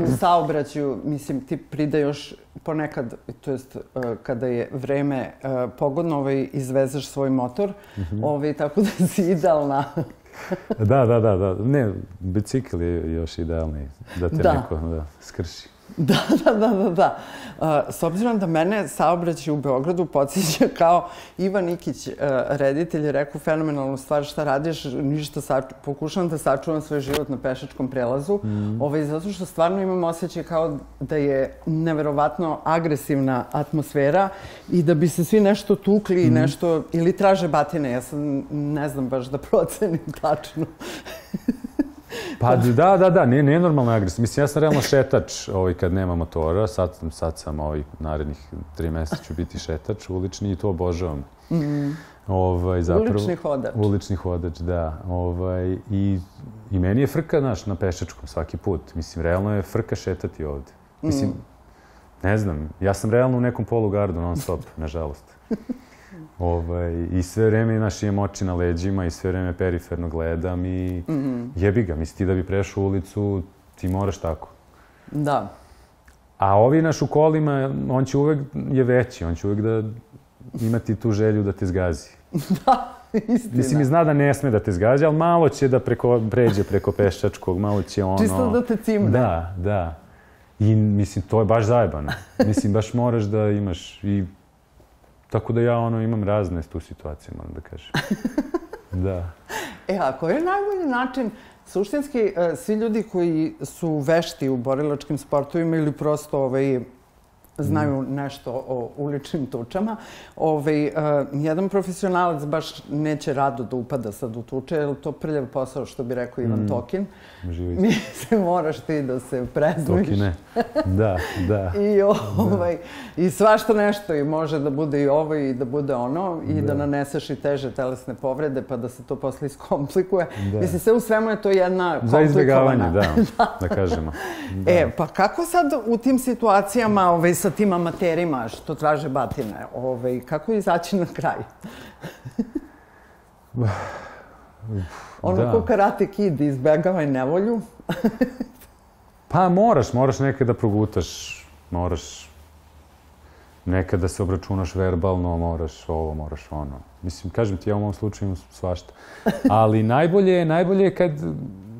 u saobraćaju, mislim, ti pridajoš ponekad, to jest kada je vreme pogodno, ovaj, izvezeš svoj motor, -hmm. ovaj, tako da si idealna da, da, da, da. Ne, bicikl je još idealniji, da te da. neko da, skrši. *laughs* Da, da, da, da, da. Uh, s obzirom da mene saobraćaj u Beogradu podsjeća kao Ivan Ikić, uh, reditelj, je rekao fenomenalnu stvar šta radiš, ništa saču, pokušavam da sačuvam svoj život na pešačkom prelazu, mm. ovaj, zato što stvarno imam osjećaj kao da je neverovatno agresivna atmosfera i da bi se svi nešto tukli mm. nešto, ili traže batine, ja sam ne znam baš da procenim tačno. *laughs* Pa da, da, da, nije, nije normalno agresivno. Mislim, ja sam realno šetač ovaj, kad nema motora. Sad, sad sam ovaj, narednih tri meseca ću biti šetač ulični i to obožavam. Mm. Ovaj, zapravo, ulični hodač. Ulični hodač, da. Ovaj, i, I meni je frka, naš, na pešačkom svaki put. Mislim, realno je frka šetati ovde. Mislim, mm. ne znam, ja sam realno u nekom polugardu non stop, nažalost. *laughs* Ovaj, I sve vreme, znaš, imam oči na leđima i sve vreme periferno gledam i mm -hmm. jebi ga. Misli ti da bi prešao ulicu, ti moraš tako. Da. A ovi naš u kolima, on će uvek je veći, on će uvek da imati tu želju da te zgazi. *laughs* da. istina. Mislim, i zna da ne sme da te zgađa, ali malo će da preko, pređe preko peščačkog, malo će ono... Čisto da te cimne. Da, da. I mislim, to je baš zajebano. mislim, baš moraš da imaš i... Tako da ja ono imam razne tu situacije, moram da kažem. *laughs* da. E, a koji je najbolji način, suštinski, e, svi ljudi koji su vešti u borilačkim sportovima ili prosto ovaj, znaju nešto o uličnim tučama. Ovaj, uh, jedan profesionalac baš neće rado da upada sad u tuče, jer to prljav posao, što bi rekao Ivan mm. Tokin. Mi se moraš ti da se prezmiš. Tokine. Da, da. *laughs* I, ovaj, da. I svašta nešto i može da bude i ovo i da bude ono i da, da naneseš i teže telesne povrede pa da se to posle iskomplikuje. Da. Mislim, sve u svemu je to jedna Za izbjegavanje, da, da, *laughs* da kažemo. Da. E, pa kako sad u tim situacijama ovaj, sa tim amaterima što traže batine. Ove, kako izaći na kraj? *sighs* ono da. ko karate kid, izbegavaj nevolju. *laughs* pa moraš, moraš nekada da progutaš, moraš nekada da se obračunaš verbalno, moraš ovo, moraš ono. Mislim, kažem ti, ja u mom slučaju svašta. Ali najbolje je, najbolje je kad,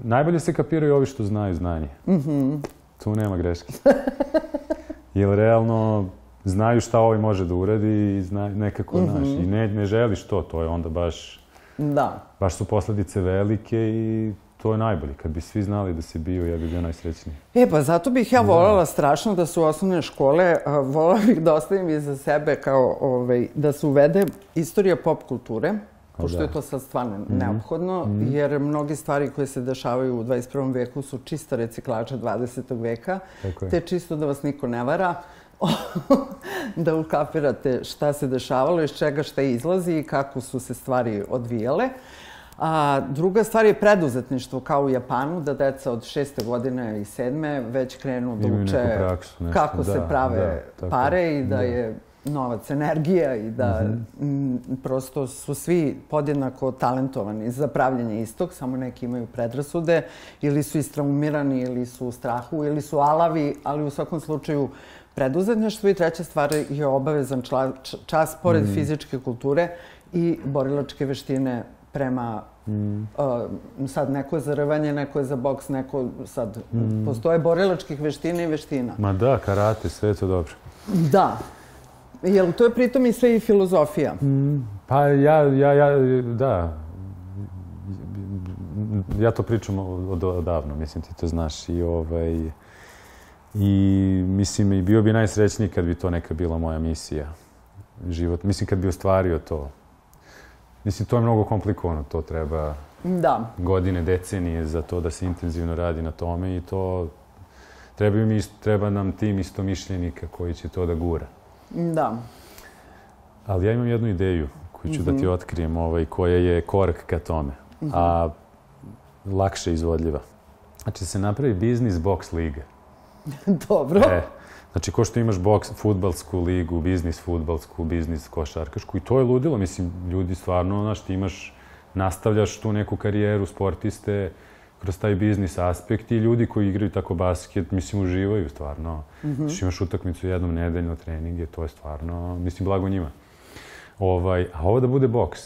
najbolje se kapiraju ovi što znaju znanje. Mm -hmm. Tu nema greške. *laughs* Jer realno znaju šta ovaj može da uradi i zna, nekako, mm -hmm. znaš, i ne, ne želiš to, to je onda baš... Da. Baš su posledice velike i to je najbolje. Kad bi svi znali da si bio, ja bih bio najsrećniji. E, pa zato bih ja voljela da. strašno da su osnovne škole, voljela bih da ostavim iza sebe kao ovaj, da se uvede istorija pop kulture, pošto da. je to sad stvarno mm -hmm. neophodno, mm -hmm. jer mnogi stvari koje se dešavaju u 21. veku su čista reciklaža 20. veka, te čisto da vas niko ne vara, *laughs* da ukapirate šta se dešavalo, iz čega šta izlazi i kako su se stvari odvijale. A druga stvar je preduzetništvo, kao u Japanu, da deca od šeste godine i sedme već krenu da uče praksu, kako da, se prave da, pare i da, da je novac, energija i da mm -hmm. prosto su svi podjednako talentovani za pravljanje istog, samo neki imaju predrasude ili su istraumirani ili su u strahu ili su alavi, ali u svakom slučaju preduzetništvo i treća stvar je obavezan čla, čas pored mm. fizičke kulture i borilačke veštine prema mm. uh, sad neko je za rvanje, neko je za boks, neko sad mm. postoje borilačkih veština i veština. Ma da, karate, sve je to dobro. Da, Jel to je pritom i sve i filozofija? Mm, pa ja, ja, ja, da. Ja to pričam od, odavno, mislim ti to znaš i ovaj... I mislim, i bio bi najsrećniji kad bi to neka bila moja misija. Život, mislim kad bi ostvario to. Mislim, to je mnogo komplikovano, to treba da. godine, decenije za to da se intenzivno radi na tome i to treba, mi, treba nam tim istomišljenika koji će to da gura. Da. Ali ja imam jednu ideju koju ću mm -hmm. da ti mhm. otkrijem, ovaj, koja je korak ka tome, mm -hmm. a lakše izvodljiva. Znači, da se napravi biznis box liga. *laughs* Dobro. E, znači, ko što imaš boks, futbalsku ligu, biznis futbalsku, biznis košarkašku, i to je ludilo. Mislim, ljudi stvarno, znaš, ti imaš, nastavljaš tu neku karijeru sportiste, kroz taj biznis aspekt i ljudi koji igraju tako basket, mislim, uživaju stvarno. Mm -hmm. Znači, imaš utakmicu jednom nedeljno treninge, to je stvarno, mislim, blago njima. Ovaj, a ovo da bude boks.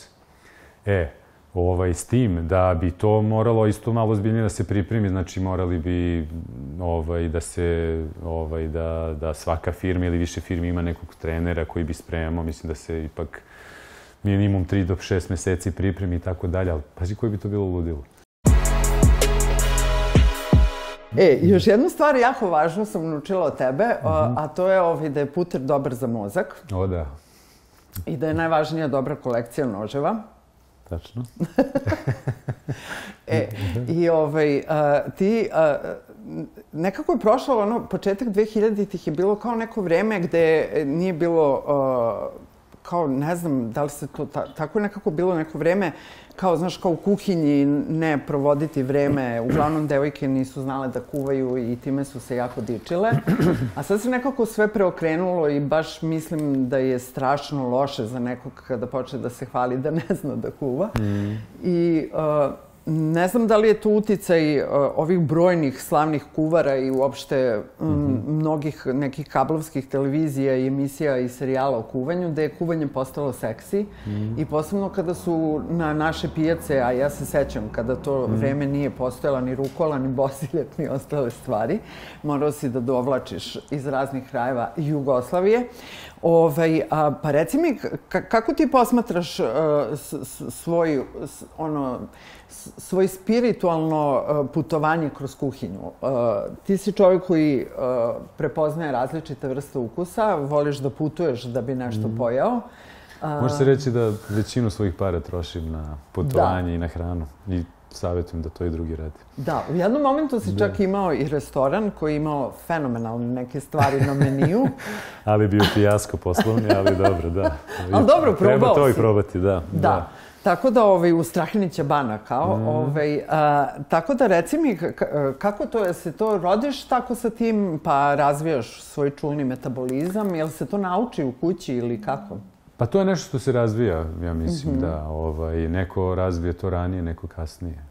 E, ovaj, s tim da bi to moralo isto malo zbiljnije da se pripremi, znači morali bi ovaj, da se, ovaj, da, da svaka firma ili više firmi ima nekog trenera koji bi spremao, mislim da se ipak minimum 3 do 6 meseci pripremi i tako dalje, ali pazi koji bi to bilo ludilo. E, još jednu stvar jako važnu sam naučila od tebe, mm -hmm. a to je ovaj da je puter dobar za mozak. O, da. I da je najvažnija dobra kolekcija noževa. Tačno. *laughs* e, i ovaj, a, ti, a, nekako je prošlo ono, početak 2000-ih je bilo kao neko vreme gde nije bilo, a, kao, ne znam, da li se to, ta, tako je nekako bilo neko vreme kao, znaš, kao u kuhinji ne provoditi vreme. Uglavnom, devojke nisu znale da kuvaju i time su se jako dičile. A sad se nekako sve preokrenulo i baš mislim da je strašno loše za nekog kada počne da se hvali da ne zna da kuva. Mm. I uh, ne znam da li je to uticaj uh, ovih brojnih slavnih kuvara i uopšte mm -hmm. mnogih nekih kablovskih televizija i emisija i serijala o kuvanju, da je kuvanje postalo seksi mm -hmm. i posebno kada su na naše pijace, a ja se sećam kada to mm -hmm. vreme nije postojala ni rukola, ni bosiljak, ni ostale stvari, morao si da dovlačiš iz raznih krajeva Jugoslavije. Ovaj, a, pa reci mi, kako ti posmatraš uh, svoj, ono, svoj spiritualno putovanje kroz kuhinju? Uh, ti si čovjek koji uh, prepoznaje različite vrste ukusa, voliš da putuješ da bi nešto mm. pojao. Može se reći da većinu svojih para trošim na putovanje da. i na hranu. I savjetujem da to i drugi radi. Da, u jednom momentu si da. čak imao i restoran koji je imao fenomenalne neke stvari na meniju. *laughs* ali bio fijasko poslovni, ali dobro, da. *laughs* ali dobro, probao Treba to si. i probati, da. Da. da. Tako da, ovaj, u Strahinića bana, kao, mm. ovaj, a, tako da, reci mi, kako to je, se to rodiš tako sa tim, pa razvijaš svoj čulni metabolizam, jel se to nauči u kući ili kako? Pa to je nešto što se razvija, ja mislim, mm -hmm. da. Ovaj, neko razvije to ranije, neko kasnije.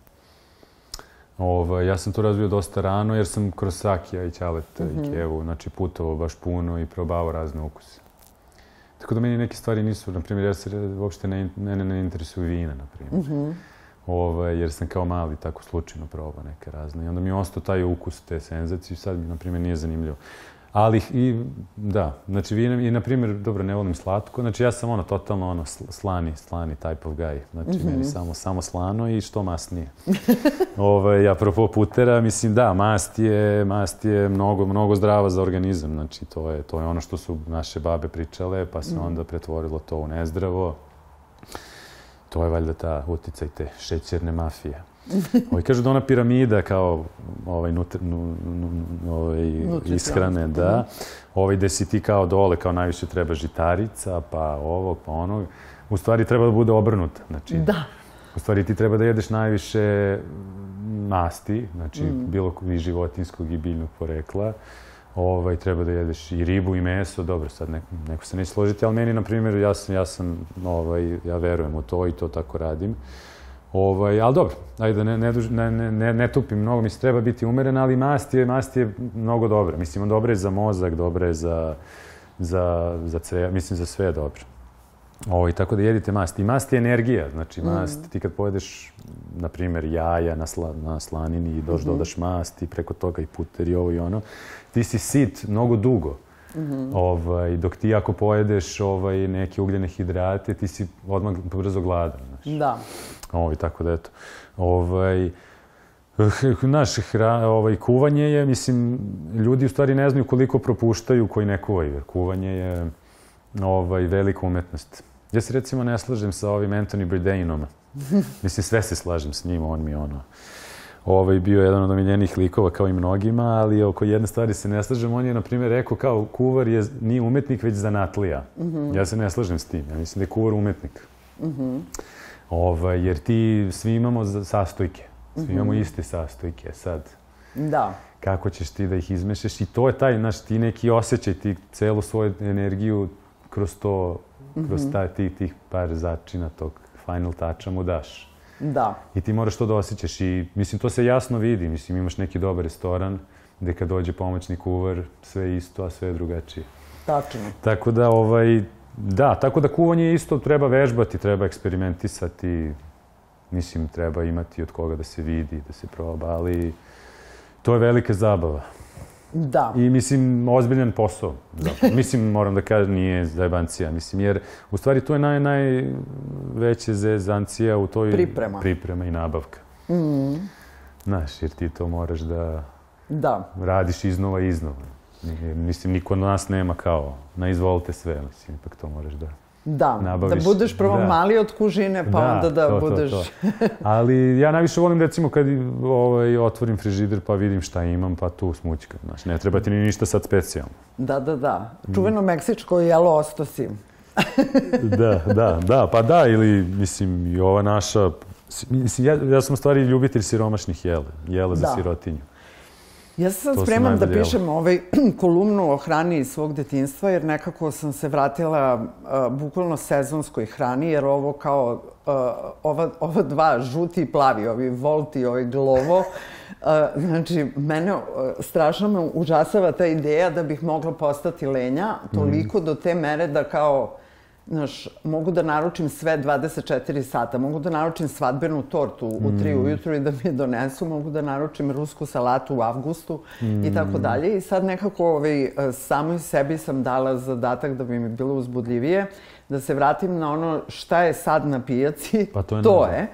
Ovaj, ja sam to razvio dosta rano jer sam kroz Sakija i Ćaleta mm -hmm. i mhm. Kevu, znači putovao baš puno i probao razne ukuse. Tako da meni neke stvari nisu, na primjer, ja se uopšte ne, ne, ne interesuju vina, na primjer. Mm -hmm. Ovaj, jer sam kao mali tako slučajno probao neke razne. I onda mi je ostao taj ukus te senzacije i sad, na primjer, nije zanimljivo. Ali i, da, znači vi, i na primjer, dobro, ne volim slatko, znači ja sam ono, totalno ono, slani, slani type of guy. Znači, mm -hmm. meni samo, samo slano i što masnije. Ove, *laughs* ovaj, apropo putera, mislim, da, mast je, mast je mnogo, mnogo zdrava za organizam. Znači, to je, to je ono što su naše babe pričale, pa se mm. onda pretvorilo to u nezdravo. To je valjda ta uticaj te šećerne mafije. *laughs* Ovaj, kažu da ona piramida kao ovaj, nutri, nu, nu, ovaj, ishrane, da. Ovaj, gde si ti kao dole, kao najviše treba žitarica, pa ovog, pa onog. U stvari treba da bude obrnuta. Znači, da. U stvari ti treba da jedeš najviše masti, znači mm. bilo i životinskog i biljnog porekla. Ovaj, treba da jedeš i ribu i meso, dobro, sad neko, neko se neće složiti, ali meni, na primjer, ja sam, ja sam, ovaj, ja verujem u to i to tako radim. Ovaj, ali dobro, ajde, ne, ne, ne, ne, ne tupim mnogo, mislim, treba biti umeren, ali mast je, mast je mnogo dobra. Mislim, dobra je za mozak, dobra je za, za, za sve, mislim, za sve je dobro. Ovaj, tako da jedite mast. I mast je energija, znači mast, mm. ti kad pojedeš, na primjer, jaja na, sla, na slanini i doš, mm -hmm. dodaš mast i preko toga i puter i ovo i ono, ti si sit mnogo dugo. Mm -hmm. ovaj, dok ti ako pojedeš ovaj, neke ugljene hidrate, ti si odmah brzo gladan. Znači. Da. Ovaj, tako da eto. Ovaj, *laughs* naš hra, ovaj, kuvanje je, mislim, ljudi u stvari ne znaju koliko propuštaju koji ne kuvaju, jer kuvanje je ovaj, velika umetnost. Ja se recimo ne slažem sa ovim Anthony Bourdainom. *laughs* mislim, sve se slažem s njim, on mi ono ovaj, bio jedan od omiljenih likova kao i mnogima, ali oko jedne stvari se ne slažem. On je, na primjer, rekao kao kuvar je, nije umetnik, već zanatlija. Mm -hmm. Ja se ne slažem s tim. Ja mislim da je kuvar umetnik. Mm -hmm. Ovaj, jer ti svi imamo sastojke. Svi mm -hmm. imamo iste sastojke. Sad, da. kako ćeš ti da ih izmešaš? I to je taj, znaš, ti neki osjećaj, ti celu svoju energiju kroz to, mm -hmm. kroz taj, tih, tih par začina tog final toucha mu daš. Da. I ti moraš to da osjećaš i, mislim, to se jasno vidi. Mislim, imaš neki dobar restoran gde kad dođe pomoćni kuvar, sve isto, a sve je drugačije. Tačno. Tako da, ovaj, Da, tako da kuvanje isto treba vežbati, treba eksperimentisati, mislim, treba imati od koga da se vidi, da se proba, ali to je velika zabava. Da. I mislim, ozbiljan posao. Zapravo. *laughs* mislim, moram da kažem, nije zajebancija. Mislim, jer u stvari to je naj, najveće zezancija u toj priprema, priprema i nabavka. Mm. Znaš, jer ti to moraš da, da. radiš iznova i iznova. Mislim, niko od nas nema kao, na izvolite sve, mislim, ipak to možeš da da, nabaviš. Da budeš prvo da. mali od kužine, pa da, onda da to, budeš... To, to. *laughs* Ali ja najviše volim, recimo, kad ovaj, otvorim frižider pa vidim šta imam, pa tu smućkam. Znači, ne treba ti ni ništa sad specijalno. Da, da, da. Čuveno mm. meksičko jelo ostosi. *laughs* da, da, da, pa da, ili, mislim, i ova naša... Mislim, ja, ja sam stvari ljubitelj siromašnih jela, jela da. za sirotinju. Ja sam To su spreman da pišem ovaj *clears throat* kolumnu o hrani iz svog detinstva, jer nekako sam se vratila uh, bukvalno sezonskoj hrani, jer ovo kao uh, ova, ova dva, žuti i plavi, ovi volti, ovaj glovo, uh, znači, mene uh, strašno me užasava ta ideja da bih mogla postati lenja, toliko do te mere da kao Znaš, mogu da naručim sve 24 sata, mogu da naručim svadbenu tortu u 3 ujutru i da mi je donesu, mogu da naručim rusku salatu u avgustu i tako dalje. I sad nekako ovaj, samoj sebi sam dala zadatak da bi mi bilo uzbudljivije, da se vratim na ono šta je sad na pijaci, *laughs* Pa to je to je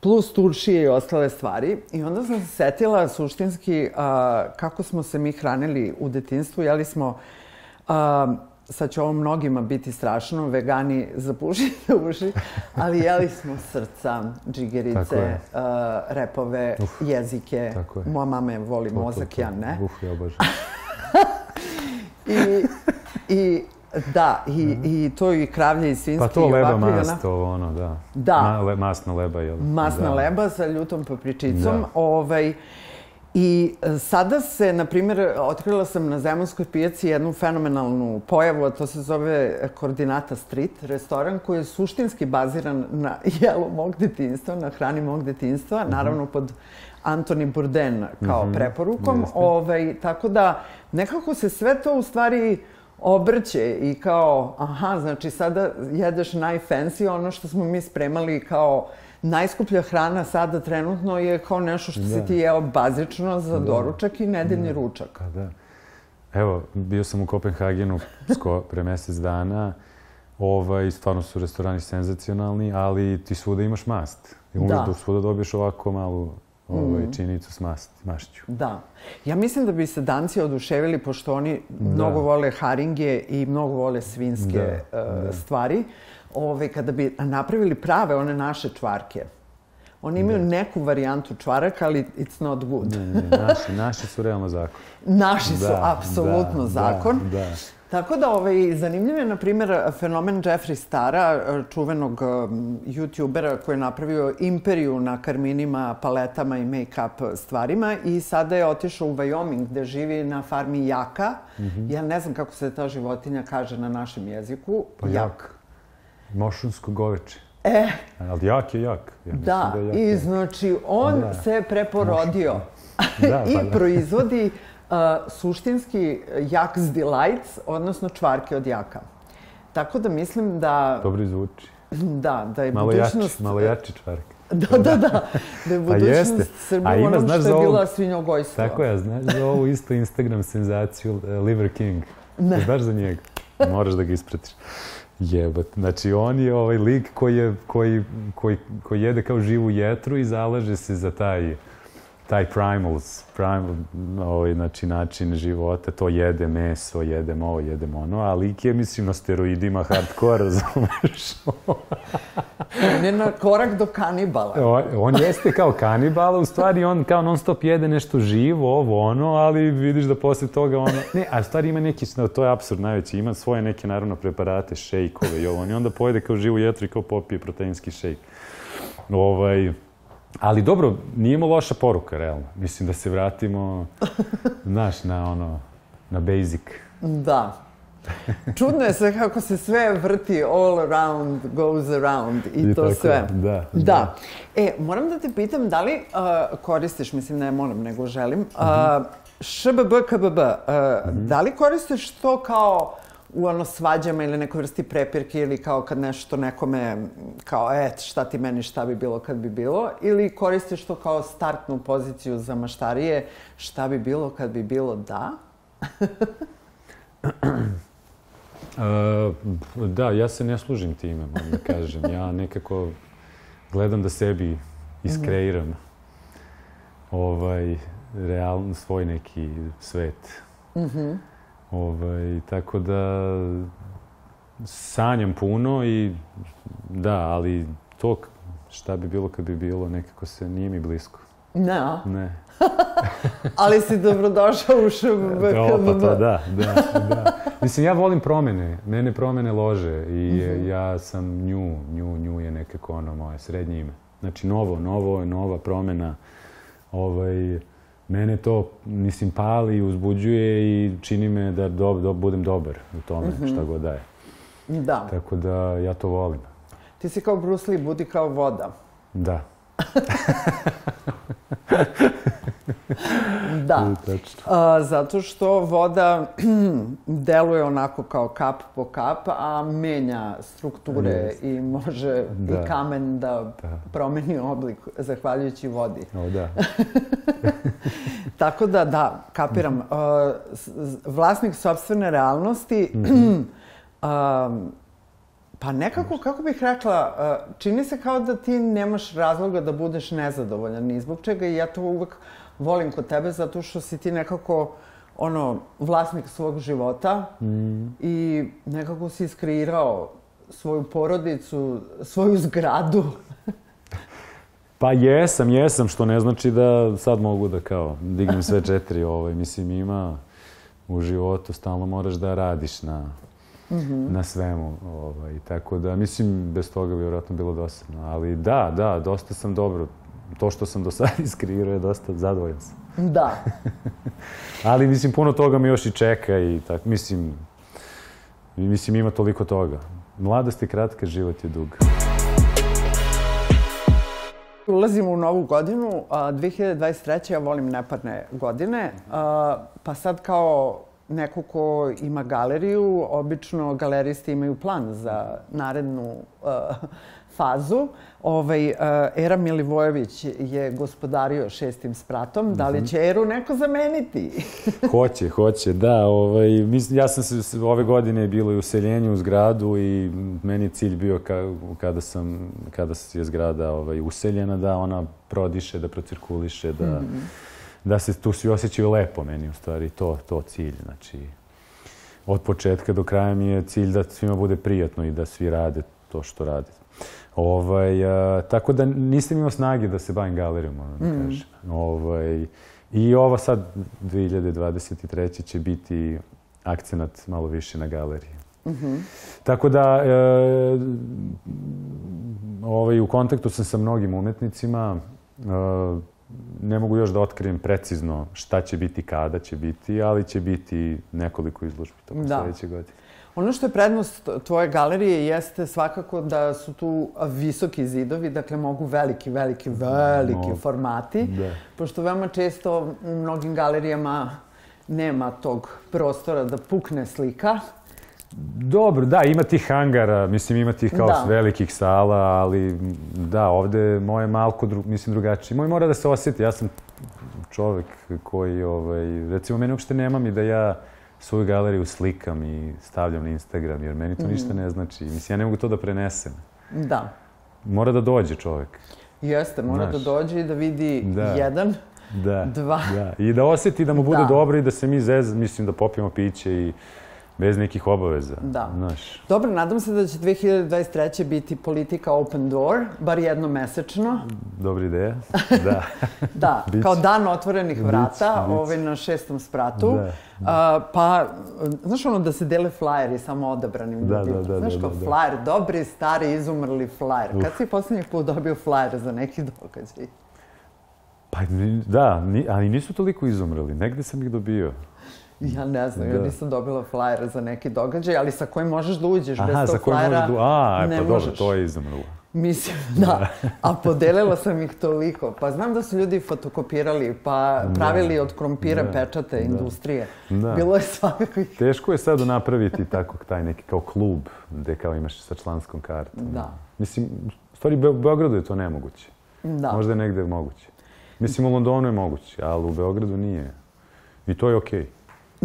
plus turšije i ostale stvari. I onda sam se setila suštinski a, kako smo se mi hranili u detinstvu. Jeli smo, a, sad će ovo mnogima biti strašno, vegani zapušite *laughs* uši, ali jeli smo srca, džigerice, je. a, repove, jezike. tako je. Moja mama je voli To, mozak, to. ja ne. Uf, ja bože. *laughs* I, i da, i, i to i kravlje i svinski. Pa to i leba mast, to ono, da. Da. Ma, le, masna leba, jel? masna da. leba sa ljutom papričicom. Da. Ovaj, I e, sada se, na primjer, otkrila sam na Zemunskoj pijaci jednu fenomenalnu pojavu, a to se zove Koordinata Street, restoran koji je suštinski baziran na *laughs* jelu mog detinstva, na hrani mog detinstva, Mhm. naravno pod Antoni Bourdain kao preporukom. jeste. Ovaj, tako da nekako se sve to u stvari obrće i kao, aha, znači sada jedeš najfancy, ono što smo mi spremali kao najskuplja hrana sada trenutno je kao nešto što si Da. ti jeo bazično za doručak i nedeljni ručak. Pa da. Evo, bio sam u Kopenhagenu sko, *laughs* pre mesec dana. Ovaj, stvarno su restorani senzacionalni, ali ti svuda imaš mast. I uvijek Da. da. svuda dobiješ ovako malu ovaj, činicu s mast, mašću. Da. Ja mislim da bi se danci oduševili, pošto oni mnogo vole haringe i mnogo vole svinske Da, e, da. stvari, Ove, kada bi napravili prave one naše čvarke. Oni imaju neku varijantu čvaraka, ali it's not good. Ne, ne, naši, *laughs* naši su realno zakon. Naši su Da, apsolutno da, zakon. Da, da. Tako da, ovaj, zanimljiv je, na primjer, fenomen Jeffrey Stara, čuvenog um, youtubera koji je napravio imperiju na karminima, paletama i make-up stvarima i sada je otišao u Wyoming gde živi na farmi jaka. Mhm. Ja ne znam kako se ta životinja kaže na našem jeziku. Pa jak. Mošunsko goveče. E, Ali jak je jak. Ja mislim da, je jak i znači on Da. se preporodio Da, *laughs* i pa da. proizvodi uh, suštinski Jak's Delights, odnosno čvarke od jaka. Tako da mislim da, Dobro zvuči. da, da je Malo jači, budućnost... malo jači čvark. *laughs* Da, da, da. *laughs* Da je budućnost. Srbije A ima, onom znaš, što je ovo- bila svinjogojstvo. Tako je, znaš za ovu isto Instagram senzaciju uh, Liver King? Ne. Znaš za njega? Moraš da ga ispratiš. Jebat. Znači, on je ovaj lik koji, je, koji, koji, koji jede kao živu jetru i zalaže se za taj taj primals, primal, ovaj, znači, način života, to jede meso, jedem ovo, jedem ono, a lik je, mislim, na steroidima hardcore, *laughs* razumeš? On je na korak do kanibala. on, on jeste kao kanibal, u stvari on kao non stop jede nešto živo, ovo ono, ali vidiš da posle toga ono... Ne, a stvari ima neki, to je absurd najveći, ima svoje neke naravno preparate, šejkove i ovo, on i onda pojede kao živu jetru i kao popije proteinski šejk. Ovaj, ali dobro, nije mu loša poruka, realno. Mislim da se vratimo, znaš, na ono, na basic. Da. *laughs* Čudno je sve kako se sve vrti all around, goes around i, I to tako sve. da, da. da. E, moram da te pitam da li uh, koristiš, mislim ne moram, nego želim, uh, ŠBB, KBB, uh, da li koristiš to kao u ono svađama ili nekoj vrsti prepirke ili kao kad nešto nekome kao e, šta ti meni šta bi bilo kad bi bilo ili koristiš to kao startnu poziciju za maštarije šta bi bilo kad bi bilo da? *clears throat* Uh, da, ja se ne služim time, moram da kažem. Ja nekako gledam da sebi iskreiram ovaj, realno svoj neki svet. Ovaj, tako da sanjam puno i da, ali to šta bi bilo kad bi bilo, nekako se nije mi blisko. Ne, a? Ne. *laughs* Ali si dobrodošao u ŠBB, Da, pa KBB. to, da, da, da. Mislim, ja volim promene. Mene promene lože i Mhm. ja sam nju, nju, nju je nekako ono moje srednje ime. Znači, novo, novo je nova promena. Ovaj, mene to, mislim, pali, uzbuđuje i čini me da do, do, budem dobar u tome, šta god daje. Da. Tako da ja to volim. Ti si kao Bruce Lee, budi kao voda. Da. *laughs* Da. A, zato što voda *clears throat* deluje onako kao kap po kap, a menja strukture i može Da. i kamen da, promeni oblik zahvaljujući vodi. O, da. *laughs* Tako da, da, kapiram. A, s- s- vlasnik sobstvene realnosti, *clears throat* a, pa nekako, kako bih rekla, a, čini se kao da ti nemaš razloga da budeš nezadovoljan ni zbog čega i ja to uvek volim kod tebe zato što si ti nekako ono, vlasnik svog života i nekako si iskreirao svoju porodicu, svoju zgradu. *laughs* Pa jesam, jesam, što ne znači da sad mogu da kao dignem sve četiri. Ovaj, mislim, ima u životu, stalno moraš da radiš na, na svemu. Ovaj, tako da, mislim, bez toga bi vjerojatno bilo dosadno. Ali da, da, dosta sam dobro. To što sam do sada *laughs* iskreirao je dosta zadovoljan sam. Da. *laughs* Ali, mislim, puno toga mi još i čeka i tako, mislim, mislim, ima toliko toga. Mladost je kratka, život je dug. Ulazimo u novu godinu, a, 2023. ja volim neparne godine, pa sad kao neko ko ima galeriju, obično galeristi imaju plan za narednu a, fazu. Ovaj, a, Era Milivojević je gospodario šestim spratom. Da li će Eru neko zameniti? *laughs* Hoće, hoće, da. Ovaj, mislim, ja sam se ove godine bilo i useljenje u zgradu i meni je cilj bio ka, kada, sam, kada je zgrada ovaj, useljena da ona prodiše, da procirkuliše, da, da se tu svi osjećaju lepo meni u stvari. To, to cilj. Znači, od početka do kraja mi je cilj da svima bude prijatno i da svi rade to što rade. Ovaj, a, tako da nisam imao snage da se bavim galerijom, moram da kažem. Ovaj, I ova sad, 2023. će biti akcenat malo više na galeriji. Tako da, e, ovaj, u kontaktu sam sa mnogim umetnicima. E, ne mogu još da otkrijem precizno šta će biti, kada će biti, ali će biti nekoliko izložbi tokom Da. sledeće godine. Ono što je prednost tvoje galerije jeste svakako da su tu visoki zidovi, dakle mogu veliki, veliki, veliki Mogu. formati. Da. Pošto veoma često u mnogim galerijama nema tog prostora da pukne slika. Dobro, da, ima tih hangara, mislim ima tih kao Da. velikih sala, ali da, ovde je moje malko, dru, mislim, drugačije. Moj mora da se osjeti, ja sam čovek koji, ovaj, recimo, meni uopšte nema mi da ja svoju galeriju slikam i stavljam na Instagram, jer meni to ništa ne znači. Mislim, ja ne mogu to da prenesem. Da. Mora da dođe čovek. Jeste, mora Znaš. da dođe i da vidi Da. jedan, Da. Dva. Da. I da osjeti da mu bude Da. dobro i da se mi zez, mislim, da popijemo piće i bez nekih obaveza. Da. Znaš. Dobro, nadam se da će 2023. biti politika open door, bar jednom mesečno. Dobra ideja. *laughs* Da. Da, *laughs* Biće. kao dan otvorenih vrata, biće. ovaj, na šestom spratu. Da, A, pa, znaš ono da se dele flajeri samo odabranim Da, ljudima. da, da, Znaš da, kao da, da. flajer, dobri, stari, izumrli flajer. Kad si poslednji put dobio flajer za neki događaj? Pa da, ni, ali nisu toliko izumrli. Negde sam ih dobio. *laughs* Ja ne znam, ja Da. nisam dobila flajer za neki događaj, ali sa kojim možeš da uđeš Aha, bez tog flajera. možeš da... A, pa dobro, možeš. to je izumrlo. Mislim, *laughs* da. A podelila sam ih toliko. Pa znam da su ljudi fotokopirali, pa pravili od krompira Da. pečate industrije. Da. Bilo je svakakvih... *laughs* Teško je sad napraviti tako taj neki kao klub gde kao imaš sa članskom kartom. Da. Mislim, u stvari u Beogradu je to nemoguće. Da. Možda je negde moguće. Mislim, u Londonu je moguće, ali u Beogradu nije. I to je okej,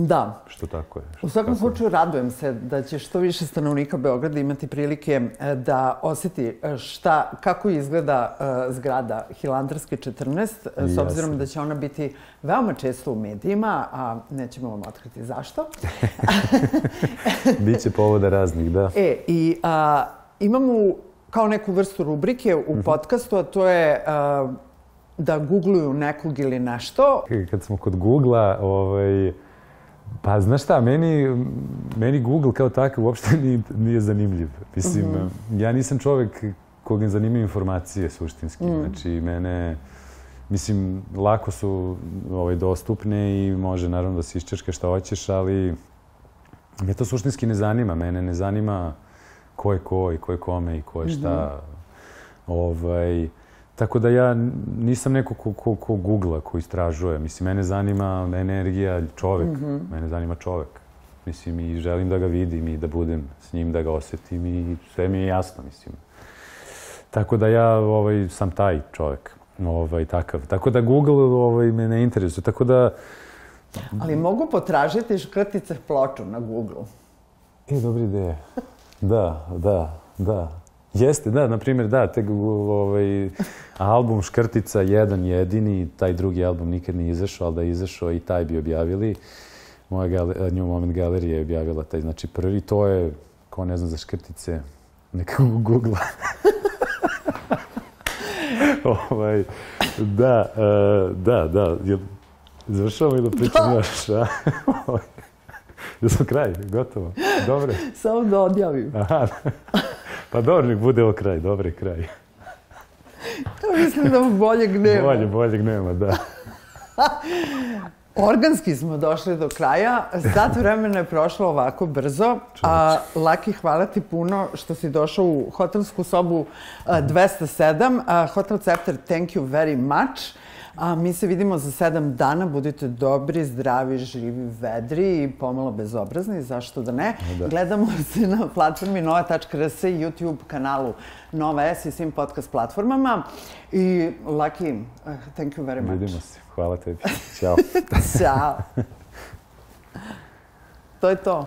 Da. što tako je. U svakom slučaju radujem se da će što više stanovnika Beograda imati prilike e, da oseti e, šta, kako izgleda e, zgrada Hilandarske 14, e, s obzirom da će ona biti veoma često u medijima, a nećemo vam otkriti zašto. *laughs* Biće povoda raznih, da. E, i a, imamo kao neku vrstu rubrike u Mhm. podcastu, a to je a, da googluju nekog ili nešto. Kad smo kod Google-a, ovaj, pa znaš šta, meni, meni Google kao takav uopšte *laughs* nije, nije zanimljiv. Mislim, ja nisam čovek koga zanimaju informacije suštinski. Znači, mene, mislim, lako su ovaj, dostupne i može naravno da se iščeške šta hoćeš, ali me to suštinski ne zanima. Mene ne zanima ko je ko i ko je kome i ko je šta. Mm -hmm. ovaj, tako da ja nisam neko ko, ko, ko googla, ko istražuje. Mislim, mene zanima energija čovek. Mm -hmm. Mene zanima čovek. Mislim, i želim da ga vidim i da budem s njim, da ga osetim i sve mi je jasno, mislim. Tako da ja ovaj, sam taj čovek, ovaj, takav. Tako da Google ovaj, me ne interesuje. Tako da... Ali mogu potražiti škrtice ploču na Google. E, dobra ideja. Da, da, da. Jeste, da, na primjer, da, te, ovaj, album Škrtica, jedan jedini, taj drugi album nikad nije izašao, ali da je izašao i taj bi objavili. Moja gal, New Moment Galerija je objavila taj, znači prvi, to je, ko ne zna za Škrtice, neka googla. *laughs* ovaj, da, uh, da, da, jel, završavamo ili da pričam da. još, a? *laughs* Jel sam kraj, gotovo, dobre. Samo da odjavim. Aha, pa dobro, nek bude ovo kraj, dobre kraj. Ja mislim da boljeg nema. Bolje, boljeg nema, da. *laughs* Organski smo došli do kraja. Sat vremena je prošlo ovako brzo. A, Laki, hvala ti puno što si došao u hotelsku sobu a, 207. A, Hotel Cepter, thank you very much. A mi se vidimo za sedam dana. Budite dobri, zdravi, živi, vedri i pomalo bezobrazni, zašto da ne. Da. Gledamo se na platformi nova.rs i YouTube kanalu Nova S i svim podcast platformama. I Laki, uh, thank you very much. Vidimo se. Hvala tebi. *laughs* Ćao. Ćao. to je to.